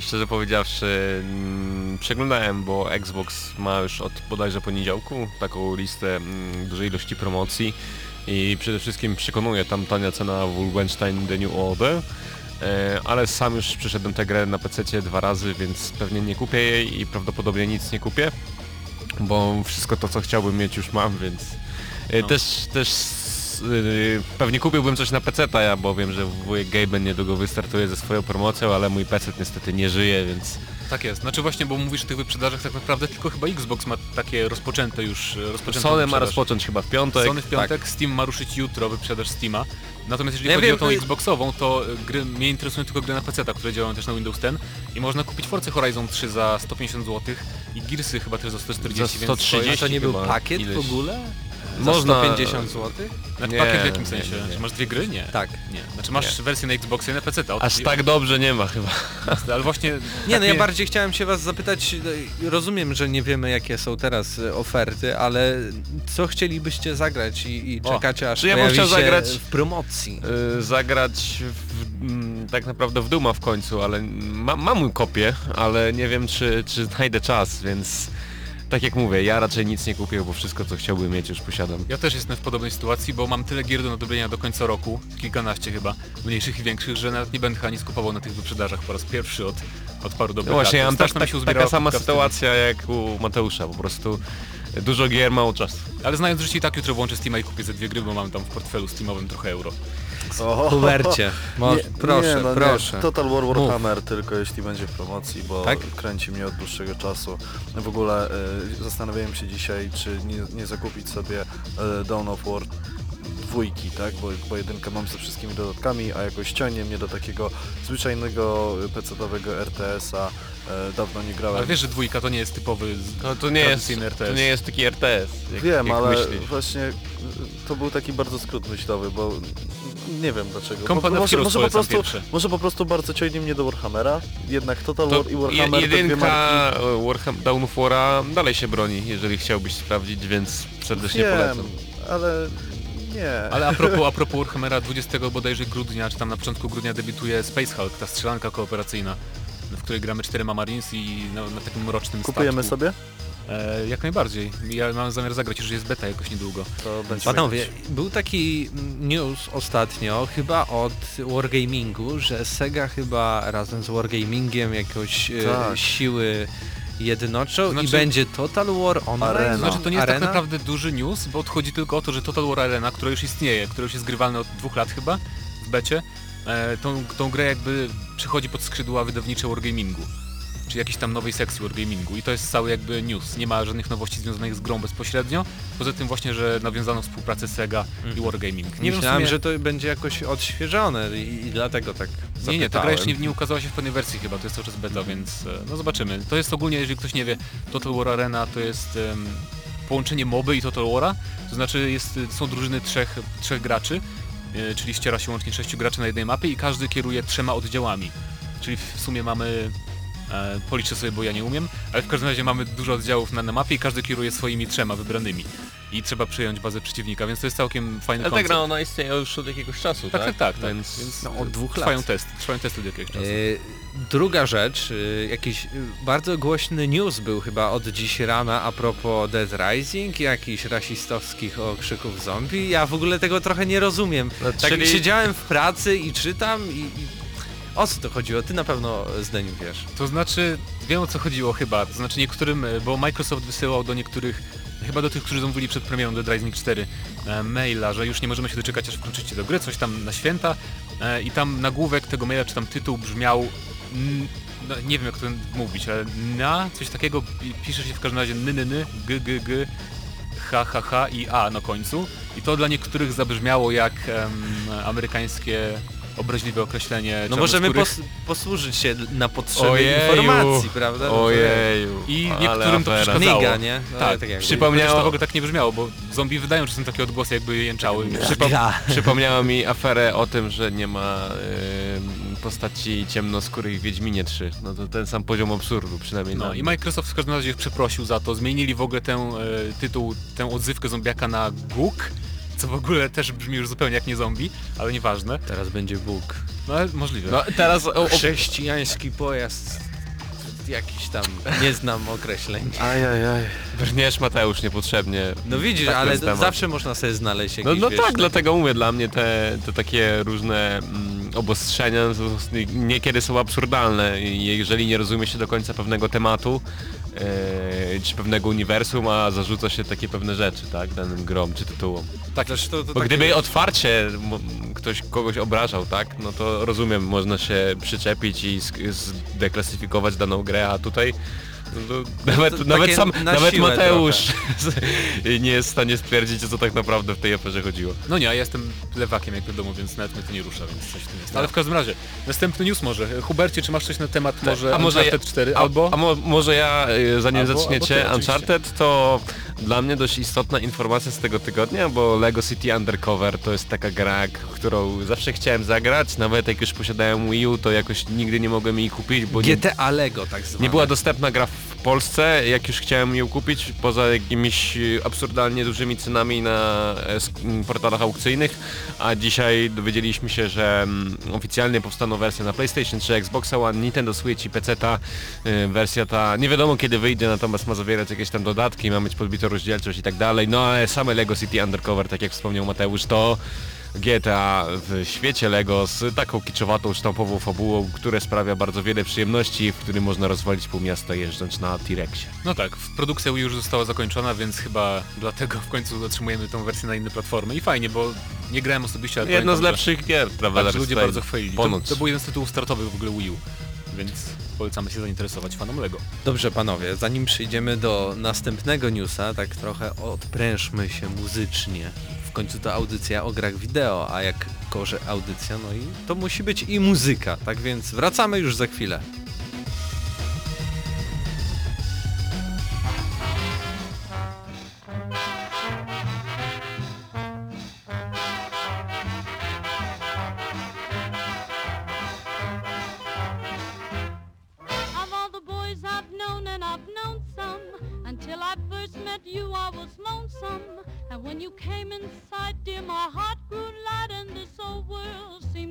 Speaker 4: Szczerze powiedziawszy, mm, przeglądałem, bo Xbox ma już od bodajże poniedziałku taką listę mm, dużej ilości promocji i przede wszystkim przekonuje tam tania cena Wolfenstein The New Order, e, ale sam już przeszedłem tę grę na PC dwa razy, więc pewnie nie kupię jej i prawdopodobnie nic nie kupię, bo wszystko to co chciałbym mieć już mam, więc e,
Speaker 5: No.
Speaker 4: też, też y, pewnie kupiłbym coś na PC, ja bo wiem, że wujek Gaben niedługo wystartuje ze swoją promocją, ale mój PC niestety nie żyje, więc
Speaker 5: Tak jest. Znaczy właśnie, bo mówisz o tych wyprzedażach, tak naprawdę tylko chyba Xbox ma takie rozpoczęte już, e, rozpoczęte
Speaker 4: Sony ma rozpocząć chyba w piątek.
Speaker 5: Sony w piątek, Steam ma ruszyć jutro wyprzedaż Steama. Natomiast jeżeli
Speaker 3: Ja
Speaker 5: chodzi
Speaker 3: wiem,
Speaker 5: o tą Xboxową, to y, gry, mnie interesują tylko gry na PC, które działają też na Windows 10 i można kupić Forza Horizon 3 za 150 zł i Gearsy chyba też za 140,
Speaker 4: Za
Speaker 5: więc
Speaker 4: 130.
Speaker 3: A to nie był
Speaker 4: chyba
Speaker 3: pakiet
Speaker 4: ileś.
Speaker 3: w ogóle?
Speaker 4: Można-
Speaker 3: Za 150 zł?
Speaker 5: Znaczy
Speaker 4: Nie,
Speaker 5: pakiet w jakim
Speaker 4: nie,
Speaker 5: sensie?
Speaker 4: nie, nie.
Speaker 5: Czy masz dwie gry? Nie.
Speaker 3: Tak.
Speaker 5: Nie. Znaczy masz wersję na Xboxie i na PC,
Speaker 4: Aż tak dobrze nie ma chyba.
Speaker 5: Ale właśnie...
Speaker 3: Nie,
Speaker 5: tak
Speaker 3: no ja bardziej chciałem się was zapytać, e, rozumiem, że nie wiemy jakie są teraz e, oferty, ale co chcielibyście zagrać i, i czekacie aż
Speaker 4: czy ja bym chciał zagrać-
Speaker 3: w promocji?
Speaker 4: Yy, zagrać w, mm, tak naprawdę w Duma w końcu, ale ma, mam kopię, ale nie wiem czy, czy znajdę czas, więc tak jak mówię, ja raczej nic nie kupię, bo wszystko co chciałbym mieć już posiadam.
Speaker 5: Ja też jestem w podobnej sytuacji, bo mam tyle gier do nadobrania do końca roku, kilkanaście chyba, mniejszych i większych, że nawet nie będę chyba nic kupował na tych wyprzedażach po raz pierwszy od, od paru
Speaker 4: No
Speaker 5: dobrych
Speaker 4: właśnie, ja
Speaker 5: lat.
Speaker 4: mam tak, tak, taka sama sytuacja jak u Mateusza, po prostu dużo gier, mało czasu.
Speaker 5: Ale znając życie i tak jutro włączę Steama i kupię ze dwie gry, bo mam tam w portfelu Steamowym trochę euro.
Speaker 2: O,
Speaker 3: Hubercie, proszę,
Speaker 2: nie, no
Speaker 3: proszę.
Speaker 2: Nie. Total War Warhammer tylko jeśli będzie w promocji, bo
Speaker 3: Tak?
Speaker 2: kręci mnie od dłuższego czasu. W ogóle y, zastanawiałem się dzisiaj, czy nie, nie zakupić sobie y, Dawn of War dwójki, tak? Bo, bo jedynkę mam ze wszystkimi dodatkami, a jakoś ciągnie mnie do takiego zwyczajnego PC-owego RTS-a. Y, dawno nie grałem.
Speaker 5: Ale wiesz, że dwójka to nie jest typowy
Speaker 4: No to nie jest,
Speaker 5: RTS.
Speaker 4: to nie jest taki RTS, jak,
Speaker 2: Wiem,
Speaker 4: jak
Speaker 2: ale
Speaker 4: myślisz.
Speaker 2: właśnie to był taki bardzo skrót myślowy, bo nie wiem dlaczego.
Speaker 5: Of Heroes
Speaker 2: może, po prostu, może po prostu bardzo ciągnie mnie do Warhammera, jednak Total
Speaker 4: To
Speaker 2: War i Warhammer to
Speaker 4: jedynka
Speaker 2: marki.
Speaker 4: e, Warham, Dawn of War'a dalej się broni, jeżeli chciałbyś sprawdzić, więc serdecznie
Speaker 2: Wiem,
Speaker 4: polecam.
Speaker 2: ale nie.
Speaker 5: Ale a propos, a propos Warhammera 20 bodajże grudnia, czy tam na początku grudnia debiutuje Space Hulk, ta strzelanka kooperacyjna, w której gramy czterema Marines i na, na takim mrocznym
Speaker 2: Kupujemy
Speaker 5: statku.
Speaker 2: sobie?
Speaker 5: E, jak najbardziej. Ja mam zamiar zagrać, już jest beta jakoś niedługo.
Speaker 2: To
Speaker 3: Panowie, był taki news ostatnio, chyba od Wargamingu, że Sega chyba razem z Wargamingiem jakoś e,
Speaker 2: Tak.
Speaker 3: siły jednoczą
Speaker 5: Znaczy-
Speaker 3: i będzie Total War Online.
Speaker 2: Arena.
Speaker 5: To znaczy to nie jest
Speaker 3: Arena?
Speaker 5: tak naprawdę duży news, bo odchodzi tylko o to, że Total War Arena, która już istnieje, która już jest grywalna od dwóch lat chyba w becie, e, tą, tą grę jakby przychodzi pod skrzydła wydawnicze Wargamingu. Czy jakiejś tam nowej sekcji Wargamingu i to jest cały jakby news. Nie ma żadnych nowości związanych z grą bezpośrednio, poza tym właśnie, że nawiązano współpracę Sega i Wargaming. Nie
Speaker 3: Myślałem,
Speaker 5: sumie...
Speaker 3: że to będzie jakoś odświeżone i, i dlatego tak
Speaker 5: Nie, nie, ta gra
Speaker 3: zapytałem.
Speaker 5: jeszcze nie, nie ukazała się w pełnej wersji chyba, to jest cały czas beta, więc e, no zobaczymy. To jest ogólnie, jeżeli ktoś nie wie, Total War Arena to jest em, połączenie moby i Total War'a, to znaczy jest, są drużyny trzech, trzech graczy, e, czyli ściera się łącznie sześciu graczy na jednej mapie i każdy kieruje trzema oddziałami. Czyli w sumie mamy, e, policzę sobie, bo ja nie umiem, ale w każdym razie mamy dużo oddziałów na, na mapie i każdy kieruje swoimi trzema wybranymi. I trzeba przejąć bazę przeciwnika, więc to jest całkiem fajny
Speaker 4: Ale ta
Speaker 5: koncept.
Speaker 4: gra ona istnieje już od jakiegoś czasu,
Speaker 5: Tak,
Speaker 4: tak?
Speaker 5: tak, tak. tak.
Speaker 4: Więc,
Speaker 5: Więc
Speaker 3: no, od dwóch
Speaker 5: trwają
Speaker 3: lat.
Speaker 5: testy, trwają testy od jakiegoś czasu.
Speaker 3: E, Druga rzecz, e, jakiś bardzo głośny news był chyba od dziś rana a propos Dead Rising, jakichś rasistowskich okrzyków zombie. Ja w ogóle tego trochę nie rozumiem.
Speaker 4: No,
Speaker 3: Tak
Speaker 4: czyli-
Speaker 3: siedziałem w pracy i czytam i, i... O co to chodziło? Ty na pewno zdaniu wiesz.
Speaker 5: To znaczy, wiem o co chodziło chyba, to znaczy niektórym, e, bo Microsoft wysyłał do niektórych, chyba do tych, którzy zamówili przed premierą Dead Rising 4 e, maila, że już nie możemy się doczekać aż wkroczycie do gry, coś tam na święta e, i tam nagłówek tego maila, czy tam tytuł brzmiał, n, no, nie wiem jak to mówić, ale na, coś takiego, pisze się w każdym razie ny, ny, ny, g, g, g, h, h, h i a na końcu i to dla niektórych zabrzmiało jak amerykańskie obraźliwe określenie
Speaker 3: No możemy pos posłużyć się na potrzeby
Speaker 4: Ojeju.
Speaker 3: informacji, prawda? No to-
Speaker 4: Ojeju.
Speaker 5: I niektórym to przeszkadzało.
Speaker 3: Nie? No,
Speaker 5: Tak,
Speaker 3: tak
Speaker 4: przypomniało-
Speaker 5: to w ogóle tak nie brzmiało, bo zombie wydają czasem takie odgłosy, jakby jęczały.
Speaker 3: Przypom- Gra.
Speaker 4: Przypomniała mi aferę o tym, że nie ma em, postaci ciemnoskórych w Wiedźminie 3. No to ten sam poziom absurdu, przynajmniej
Speaker 5: No i. Microsoft w każdym razie ich przeprosił za to. Zmienili w ogóle ten e, tytuł, tę odzywkę zombiaka na Guk, co w ogóle też brzmi już zupełnie jak nie zombie, ale nieważne.
Speaker 3: Teraz będzie Bóg.
Speaker 5: No ale możliwe.
Speaker 4: No teraz o, o,
Speaker 3: Chrześcijański pojazd. Jakiś tam, nie znam określeń.
Speaker 2: Ajajaj.
Speaker 4: brniesz Mateusz niepotrzebnie.
Speaker 3: No widzisz,
Speaker 4: Tak
Speaker 3: ale zawsze można sobie znaleźć
Speaker 4: No,
Speaker 3: jakieś,
Speaker 4: no
Speaker 3: wiesz,
Speaker 4: tak, dlatego mówię, dla mnie te, te takie różne mm, obostrzenia niekiedy są absurdalne i jeżeli nie rozumie się do końca pewnego tematu e, czy pewnego uniwersum, a zarzuca się takie pewne rzeczy, tak, danym grom czy tytułom.
Speaker 3: Tak, zresztą to
Speaker 4: Bo
Speaker 3: takie-
Speaker 4: gdyby otwarcie m- ktoś kogoś obrażał, tak, no to rozumiem, można się przyczepić i sk- zdeklasyfikować daną grę, a tutaj no nawet, nawet sam,
Speaker 3: na
Speaker 4: nawet Mateusz nie jest w stanie stwierdzić, o co tak naprawdę w tej aferze chodziło.
Speaker 5: No nie, ja jestem lewakiem jak wiadomo, więc nawet mnie to nie rusza, więc coś w tym jest. Ale w każdym razie, następny news może. Hubercie, czy masz coś na temat może
Speaker 4: a może
Speaker 5: Uncharted
Speaker 4: ja,
Speaker 5: 4
Speaker 4: a,
Speaker 5: albo...
Speaker 4: A mo, może ja, y, zanim
Speaker 5: Albo-
Speaker 4: zaczniecie
Speaker 5: albo ty.
Speaker 4: Uncharted, to dla mnie dość istotna informacja z tego tygodnia, bo Lego City Undercover to jest taka gra, którą zawsze chciałem zagrać, nawet jak już posiadałem Wii U, to jakoś nigdy nie mogłem jej kupić, bo nie,
Speaker 3: GTA Lego tak zwane.
Speaker 4: nie była dostępna gra w Polsce, jak już chciałem ją kupić, poza jakimiś y, absurdalnie dużymi cenami na e, portalach aukcyjnych, a dzisiaj dowiedzieliśmy się, że oficjalnie powstaną wersje na PlayStation 3, Xbox One, Nintendo Switch i PC ta y, wersja ta nie wiadomo kiedy wyjdzie, natomiast ma zawierać jakieś tam dodatki, ma mieć podbitą rozdzielczość i tak dalej, no ale same Lego City Undercover, tak jak wspomniał Mateusz, to GTA w świecie Lego z taką kiczowatą, sztampową fabułą, które sprawia bardzo wiele przyjemności, w którym można rozwalić pół miasta jeżdżąc na T-Rexie.
Speaker 5: No tak, produkcja Wii już została zakończona, więc chyba dlatego w końcu otrzymujemy tą wersję na inne platformy. I fajnie, bo nie grałem osobiście, ale
Speaker 4: Jedno z lepszych gier, prawda?
Speaker 5: tak, ludzie bardzo chwalili. To, to był jeden z tytułów startowych w ogóle Wii U, więc polecamy się zainteresować fanom Lego.
Speaker 3: Dobrze panowie, zanim przejdziemy do następnego newsa, tak trochę odprężmy się muzycznie. W końcu to audycja o grach wideo, a jak korze audycja, no i to musi być i muzyka, tak więc wracamy już za chwilę.
Speaker 10: You, I was lonesome. And when you came inside, dear, my heart grew light, and this old world seemed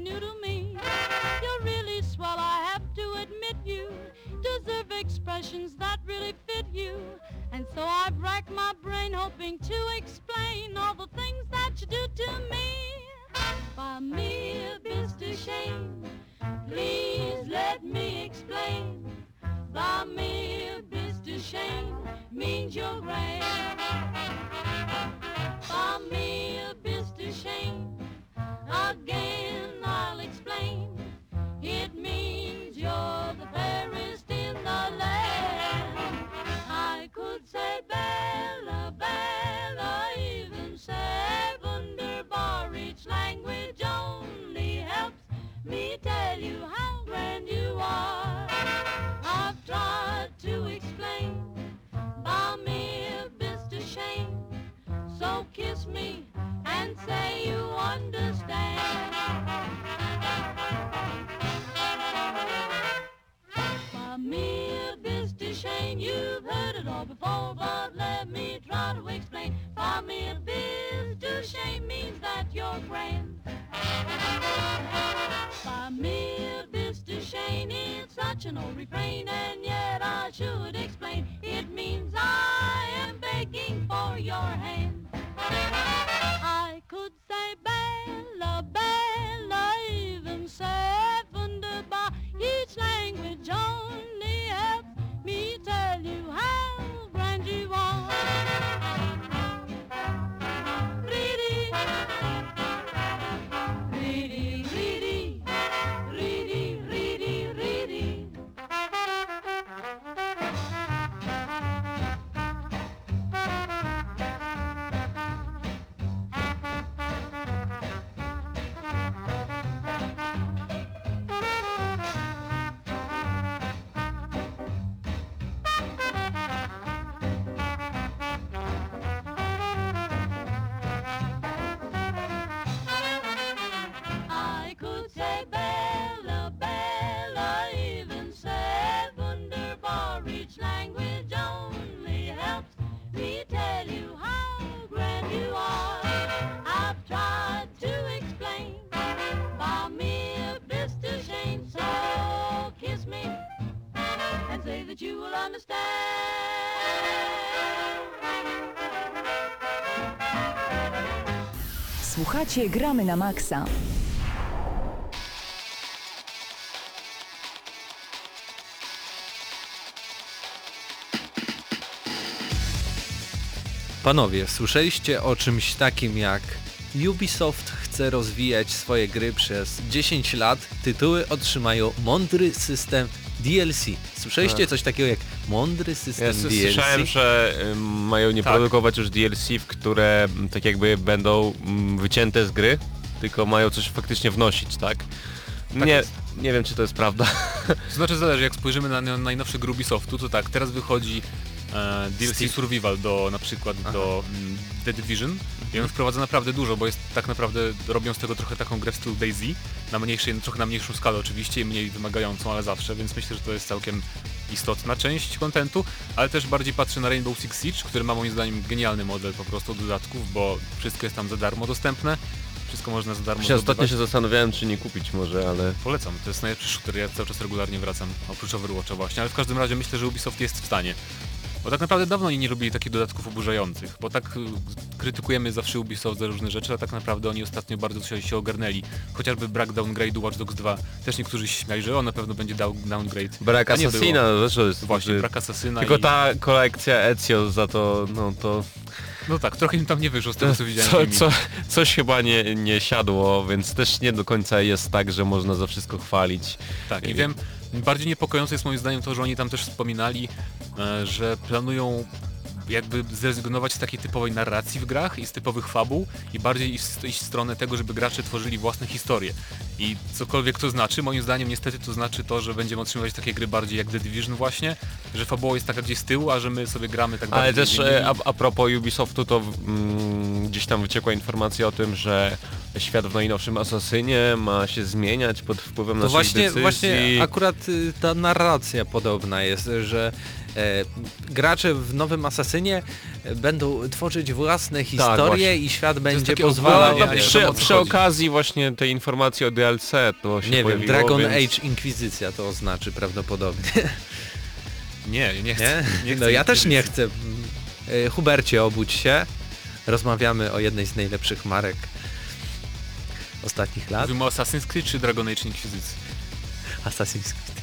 Speaker 9: Słuchacie Gramy na Maxa.
Speaker 3: Panowie, słyszeliście o czymś takim jak Ubisoft chce rozwijać swoje gry przez 10 lat, tytuły otrzymają mądry system DLC. Słyszeliście
Speaker 4: Tak.
Speaker 3: coś takiego jak mądry system
Speaker 4: Ja
Speaker 3: DLC?
Speaker 4: słyszałem, że ym, mają nie
Speaker 5: Tak.
Speaker 4: produkować już DLC, w które mm, tak jakby będą mm, wycięte z gry, tylko mają coś faktycznie wnosić, tak? nie,
Speaker 5: jest.
Speaker 4: nie wiem czy to jest prawda.
Speaker 5: To znaczy zależy, jak spojrzymy na na najnowszy gry Ubisoftu, to tak, teraz wychodzi e, DLC
Speaker 3: Steve.
Speaker 5: Survival do na przykład do mm, The Division. I on wprowadza naprawdę dużo, bo jest tak naprawdę robią z tego trochę taką grę w stylu Daisy, na mniejszej, trochę na mniejszą skalę oczywiście i mniej wymagającą, ale zawsze, więc myślę, że to jest całkiem istotna część kontentu, ale też bardziej patrzę na Rainbow Six Siege, który ma moim zdaniem genialny model po prostu dodatków, bo wszystko jest tam za darmo dostępne, wszystko można za darmo
Speaker 4: Właśnie ostatnio się zastanawiałem czy nie kupić może, ale
Speaker 5: Polecam, to jest najlepszy shooter, ja cały czas regularnie wracam, oprócz Overwatcha właśnie, ale w każdym razie myślę, że Ubisoft jest w stanie. Bo tak naprawdę dawno oni nie robili takich dodatków oburzających, bo tak y, krytykujemy zawsze Ubisoft za różne rzeczy, a tak naprawdę oni ostatnio bardzo się, się ogarnęli. Chociażby brak downgrade'u Watch Dogs 2, też niektórzy się śmiali, że on na pewno będzie dał downgrade.
Speaker 4: brak Assassina zresztą jest
Speaker 5: Właśnie, brak Assassina
Speaker 4: Tylko
Speaker 5: i...
Speaker 4: ta kolekcja Ezio za to, no to
Speaker 5: No tak, trochę im tam nie wyszło z tego co widziałem.
Speaker 4: co, co, coś chyba nie, nie siadło, więc też nie do końca jest tak, że można za wszystko chwalić.
Speaker 5: Tak, i wiem, bardziej niepokojące jest moim zdaniem to, że oni tam też wspominali, e, że planują jakby zrezygnować z takiej typowej narracji w grach i z typowych fabuł i bardziej iść, iść w stronę tego, żeby gracze tworzyli własne historie. I cokolwiek to znaczy, moim zdaniem niestety to znaczy to, że będziemy otrzymywać takie gry bardziej jak The Division właśnie, że fabuła jest taka gdzieś z tyłu, a że my sobie gramy tak
Speaker 4: Ale
Speaker 5: bardziej...
Speaker 4: też e, a, a propos Ubisoftu, to mm, gdzieś tam wyciekła informacja o tym, że świat w najnowszym Asasynie ma się zmieniać pod wpływem
Speaker 3: To
Speaker 4: naszych
Speaker 3: właśnie,
Speaker 4: decyzji.
Speaker 3: właśnie akurat y, ta narracja podobna jest, że gracze w nowym Asasynie e, będą tworzyć własne historie
Speaker 4: Tak,
Speaker 3: i świat będzie pozwalał...
Speaker 4: no, przy, przy okazji właśnie tej informacji o DLC to się
Speaker 3: Nie wiem, Dragon
Speaker 4: więc...
Speaker 3: Age Inkwizycja to oznaczy prawdopodobnie.
Speaker 5: Nie, nie chcę.
Speaker 3: Nie?
Speaker 5: nie chcę
Speaker 3: no ja też nie chcę. E, Hubercie, obudź się. Rozmawiamy o jednej z najlepszych marek ostatnich lat.
Speaker 5: Mówimy o Assassin's Creed czy Dragon Age Inquisition?
Speaker 3: Assassin's Creed.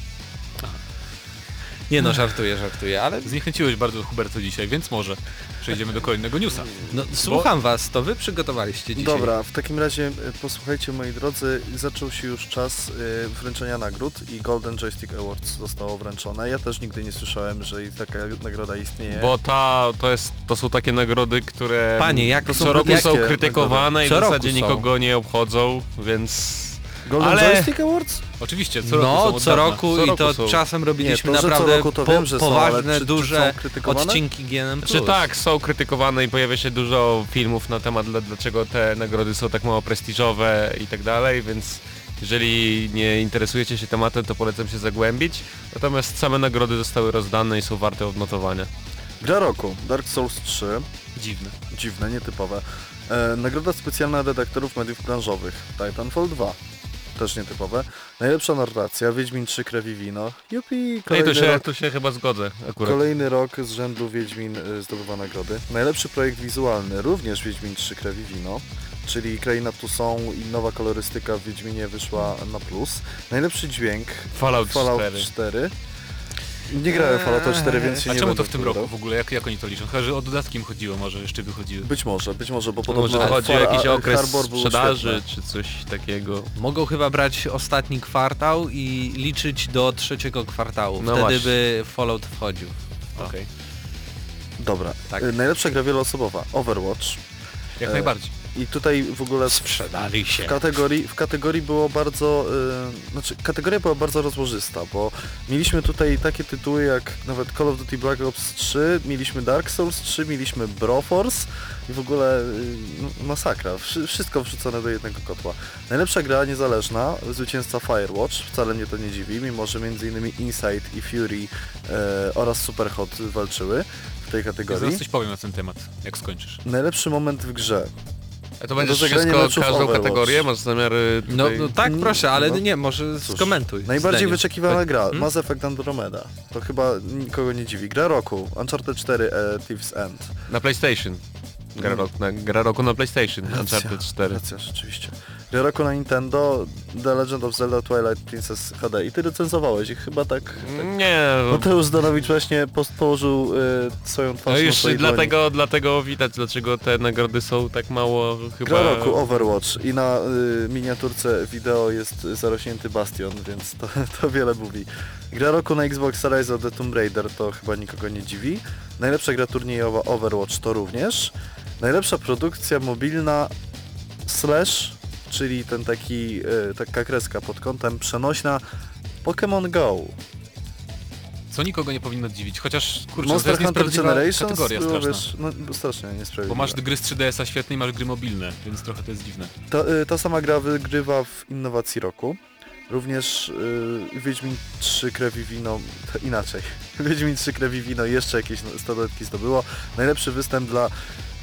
Speaker 3: Nie no, żartuję, żartuję, ale
Speaker 5: Zniechęciłeś bardzo Huberto dzisiaj, więc może przejdziemy do kolejnego newsa.
Speaker 3: no, słucham was, to wy przygotowaliście dzisiaj.
Speaker 2: Dobra, w takim razie e, posłuchajcie moi drodzy, zaczął się już czas e, wręczenia nagród i Golden Joystick Awards zostało wręczone. Ja też nigdy nie słyszałem, że i taka nagroda istnieje.
Speaker 4: Bo ta, to, jest, to są takie nagrody, które
Speaker 3: Panie, jak
Speaker 2: To
Speaker 3: są
Speaker 4: co roku są krytykowane i w
Speaker 3: Co
Speaker 4: zasadzie nikogo nie obchodzą, więc...
Speaker 2: Golden
Speaker 4: ale-
Speaker 2: Joystick Awards?
Speaker 5: Oczywiście, co roku są
Speaker 3: No, co roku
Speaker 4: Co
Speaker 3: i to
Speaker 4: są.
Speaker 3: czasem robiliśmy
Speaker 2: Nie, to,
Speaker 3: naprawdę
Speaker 2: roku to
Speaker 3: po,
Speaker 2: wiem, że są, ale
Speaker 3: poważne,
Speaker 2: czy- czy
Speaker 3: duże
Speaker 2: krytykowane?
Speaker 3: odcinki GNM+.
Speaker 4: Czy tak, są krytykowane i pojawia się dużo filmów na temat dla- dlaczego te nagrody są tak mało prestiżowe i tak dalej, więc jeżeli nie interesujecie się tematem, to polecam się zagłębić. Natomiast same nagrody zostały rozdane i są warte odnotowania.
Speaker 2: Gra roku, Dark Souls 3,
Speaker 5: Dziwne.
Speaker 2: dziwne, nietypowe. E, nagroda specjalna redaktorów mediów branżowych, Titanfall 2, też nietypowe. Najlepsza narracja, Wiedźmin 3 Krew i Wino, jupi,
Speaker 4: No
Speaker 2: kolejny
Speaker 4: tu się,
Speaker 2: rok
Speaker 4: tu się chyba zgodzę akurat.
Speaker 2: Kolejny rok z rzędu Wiedźmin y, zdobywa nagrody. Najlepszy projekt wizualny, również Wiedźmin 3 Krew i Wino, czyli Kraina tu są i nowa kolorystyka w Wiedźminie wyszła na plus. Najlepszy dźwięk
Speaker 4: Fallout,
Speaker 2: Fallout
Speaker 4: 4.
Speaker 2: 4. Nie grałem w Fallout 4, więc się
Speaker 5: A
Speaker 2: nie
Speaker 5: czemu
Speaker 2: będę
Speaker 5: to w tym
Speaker 2: wypowiadał.
Speaker 5: roku w ogóle? Jak, jak oni to liczą? Chyba, że o dodatki im chodziło, może jeszcze wychodziły.
Speaker 2: Być może, być może, bo
Speaker 4: No
Speaker 2: podobno
Speaker 4: Może chodzi o
Speaker 2: Far-
Speaker 4: jakiś okres
Speaker 2: Harbor
Speaker 4: sprzedaży czy coś takiego.
Speaker 3: Mogą chyba brać ostatni kwartał i liczyć do trzeciego kwartału.
Speaker 4: No
Speaker 3: Wtedy
Speaker 4: właśnie.
Speaker 3: by Fallout wchodził.
Speaker 5: Okej.
Speaker 2: Dobra,
Speaker 3: Tak.
Speaker 2: Y, najlepsza gra wieloosobowa, Overwatch.
Speaker 5: Jak
Speaker 2: E,
Speaker 5: najbardziej.
Speaker 2: I tutaj w ogóle
Speaker 3: Sprzedali się.
Speaker 2: w kategorii, w kategorii było bardzo, y, znaczy kategoria była bardzo rozłożysta, bo mieliśmy tutaj takie tytuły jak nawet Call of Duty Black Ops 3, mieliśmy Dark Souls 3, mieliśmy Broforce i w ogóle y, no, masakra, Wszy, wszystko wrzucone do jednego kotła. Najlepsza gra niezależna, zwycięzca Firewatch, wcale mnie to nie dziwi, mimo że m.in. Inside i Fury e, oraz Superhot walczyły w tej
Speaker 5: Ja
Speaker 2: kategorii.
Speaker 5: zaraz coś powiem na ten temat, jak skończysz.
Speaker 2: Najlepszy moment w grze.
Speaker 4: A to będziesz wszystko, każdą kategorię? Masz zamiar y,
Speaker 3: No, no tak, proszę, ale
Speaker 2: No.
Speaker 3: nie, może
Speaker 2: Cóż,
Speaker 3: skomentuj.
Speaker 2: Najbardziej
Speaker 3: zdanie.
Speaker 2: wyczekiwana
Speaker 3: Tak.
Speaker 2: gra,
Speaker 3: Hmm?
Speaker 2: Mass Effect Andromeda. To chyba nikogo nie dziwi. Gra roku, Uncharted 4 e, Thief's End.
Speaker 4: Na PlayStation. Gra, rok, na, gra roku na PlayStation, Uncharted 4.
Speaker 2: Racja, rzeczywiście. Gra roku na Nintendo, The Legend of Zelda Twilight Princess HD. I ty recenzowałeś ich chyba tak... tak.
Speaker 4: Nie, no,
Speaker 2: Mateusz Zdanowicz właśnie położył y, swoją twarz
Speaker 4: no
Speaker 2: na
Speaker 4: już
Speaker 2: swojej dłoni.
Speaker 4: dlatego, dlatego widać, dlaczego te nagrody są tak mało chyba...
Speaker 2: Gra roku Overwatch i na y, miniaturce wideo jest zarośnięty bastion, więc to, to wiele mówi. Gra roku na Xbox Rise of the Tomb Raider to chyba nikogo nie dziwi. Najlepsza gra turniejowa Overwatch to również. Najlepsza produkcja mobilna Slash, czyli ten taki, y, taka kreska pod kątem przenośna Pokémon Go.
Speaker 5: Co nikogo nie powinno dziwić, chociaż kurczę, to
Speaker 2: Monster
Speaker 5: jest
Speaker 2: Hunter Generations
Speaker 5: kategoria
Speaker 2: było,
Speaker 5: straszna.
Speaker 2: wiesz, no, bo strasznie
Speaker 5: Bo masz gry z 3DS-a świetne i masz gry mobilne, więc trochę to jest dziwne.
Speaker 2: Ta, y, ta sama gra wygrywa w innowacji roku. Również y, Wiedźmin 3 Krew i Wino, to inaczej. Wiedźmin 3 Krew i Wino jeszcze jakieś statuetki zdobyło. Najlepszy występ dla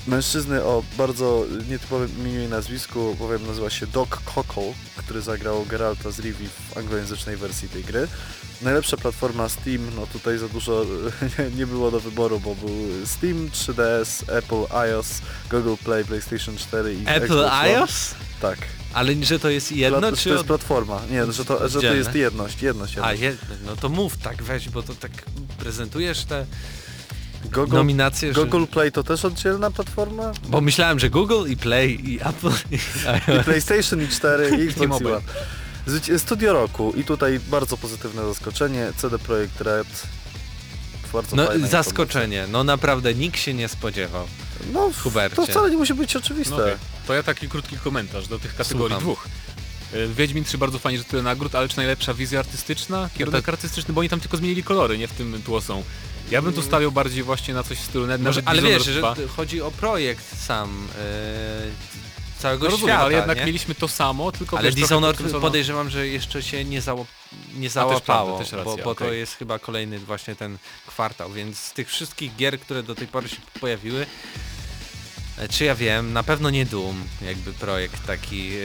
Speaker 2: mężczyzny o bardzo nietypowym imieniu i nazwisku, bowiem nazywa się Doc Cockle, który zagrał Geralta z Rivi w anglojęzycznej wersji tej gry. Najlepsza platforma Steam, no tutaj za dużo nie, było do wyboru, bo był Steam, 3DS, Apple iOS, Google Play, PlayStation 4 i
Speaker 3: Apple
Speaker 2: Xbox
Speaker 3: iOS?
Speaker 2: Tak.
Speaker 3: Ale że to jest jedno,
Speaker 2: Pla-
Speaker 3: czy...
Speaker 2: to jest
Speaker 3: od-
Speaker 2: platforma. Nie, że to, że to jest jedność, jedność.
Speaker 3: A,
Speaker 2: jedność.
Speaker 3: jedno, no to mów tak, weź, bo to tak prezentujesz te
Speaker 2: Google,
Speaker 3: nominacje, że...
Speaker 2: Google Play to też oddzielna platforma?
Speaker 3: Bo myślałem, że Google i Play i Apple i
Speaker 2: I PlayStation i 4 i Xbox. One. Studio roku i tutaj bardzo pozytywne zaskoczenie. CD Projekt Red. Bardzo
Speaker 3: No zaskoczenie, no naprawdę nikt się nie spodziewał.
Speaker 2: No,
Speaker 3: Hubercie.
Speaker 2: to wcale nie musi być oczywiste.
Speaker 5: No okej. To ja taki krótki komentarz do tych kategorii
Speaker 3: Słucham.
Speaker 5: dwóch. Y, Wiedźmin 3 bardzo fajnie, że tyle nagród, ale czy najlepsza wizja artystyczna? Kierunek artystyczny, bo oni tam tylko zmienili kolory, nie w tym tło są. Ja bym tu stawiał bardziej właśnie na coś w stylu net,
Speaker 3: Może, ale wiesz, że
Speaker 5: 2.
Speaker 3: t- chodzi o projekt sam e, całego
Speaker 5: No rozumiem,
Speaker 3: świata,
Speaker 5: ale jednak
Speaker 3: nie?
Speaker 5: mieliśmy to samo, tylko
Speaker 3: Ale
Speaker 5: wiesz, trochę
Speaker 3: Dishonored
Speaker 5: podkręcono-
Speaker 3: podejrzewam, że jeszcze się nie, nie
Speaker 5: prawda,
Speaker 3: załapało,
Speaker 5: też racja,
Speaker 3: bo, bo to
Speaker 5: okej.
Speaker 3: jest chyba kolejny właśnie ten kwartał, więc z tych wszystkich gier, które do tej pory się pojawiły, e, czy ja wiem, na pewno nie Doom, jakby projekt taki, e,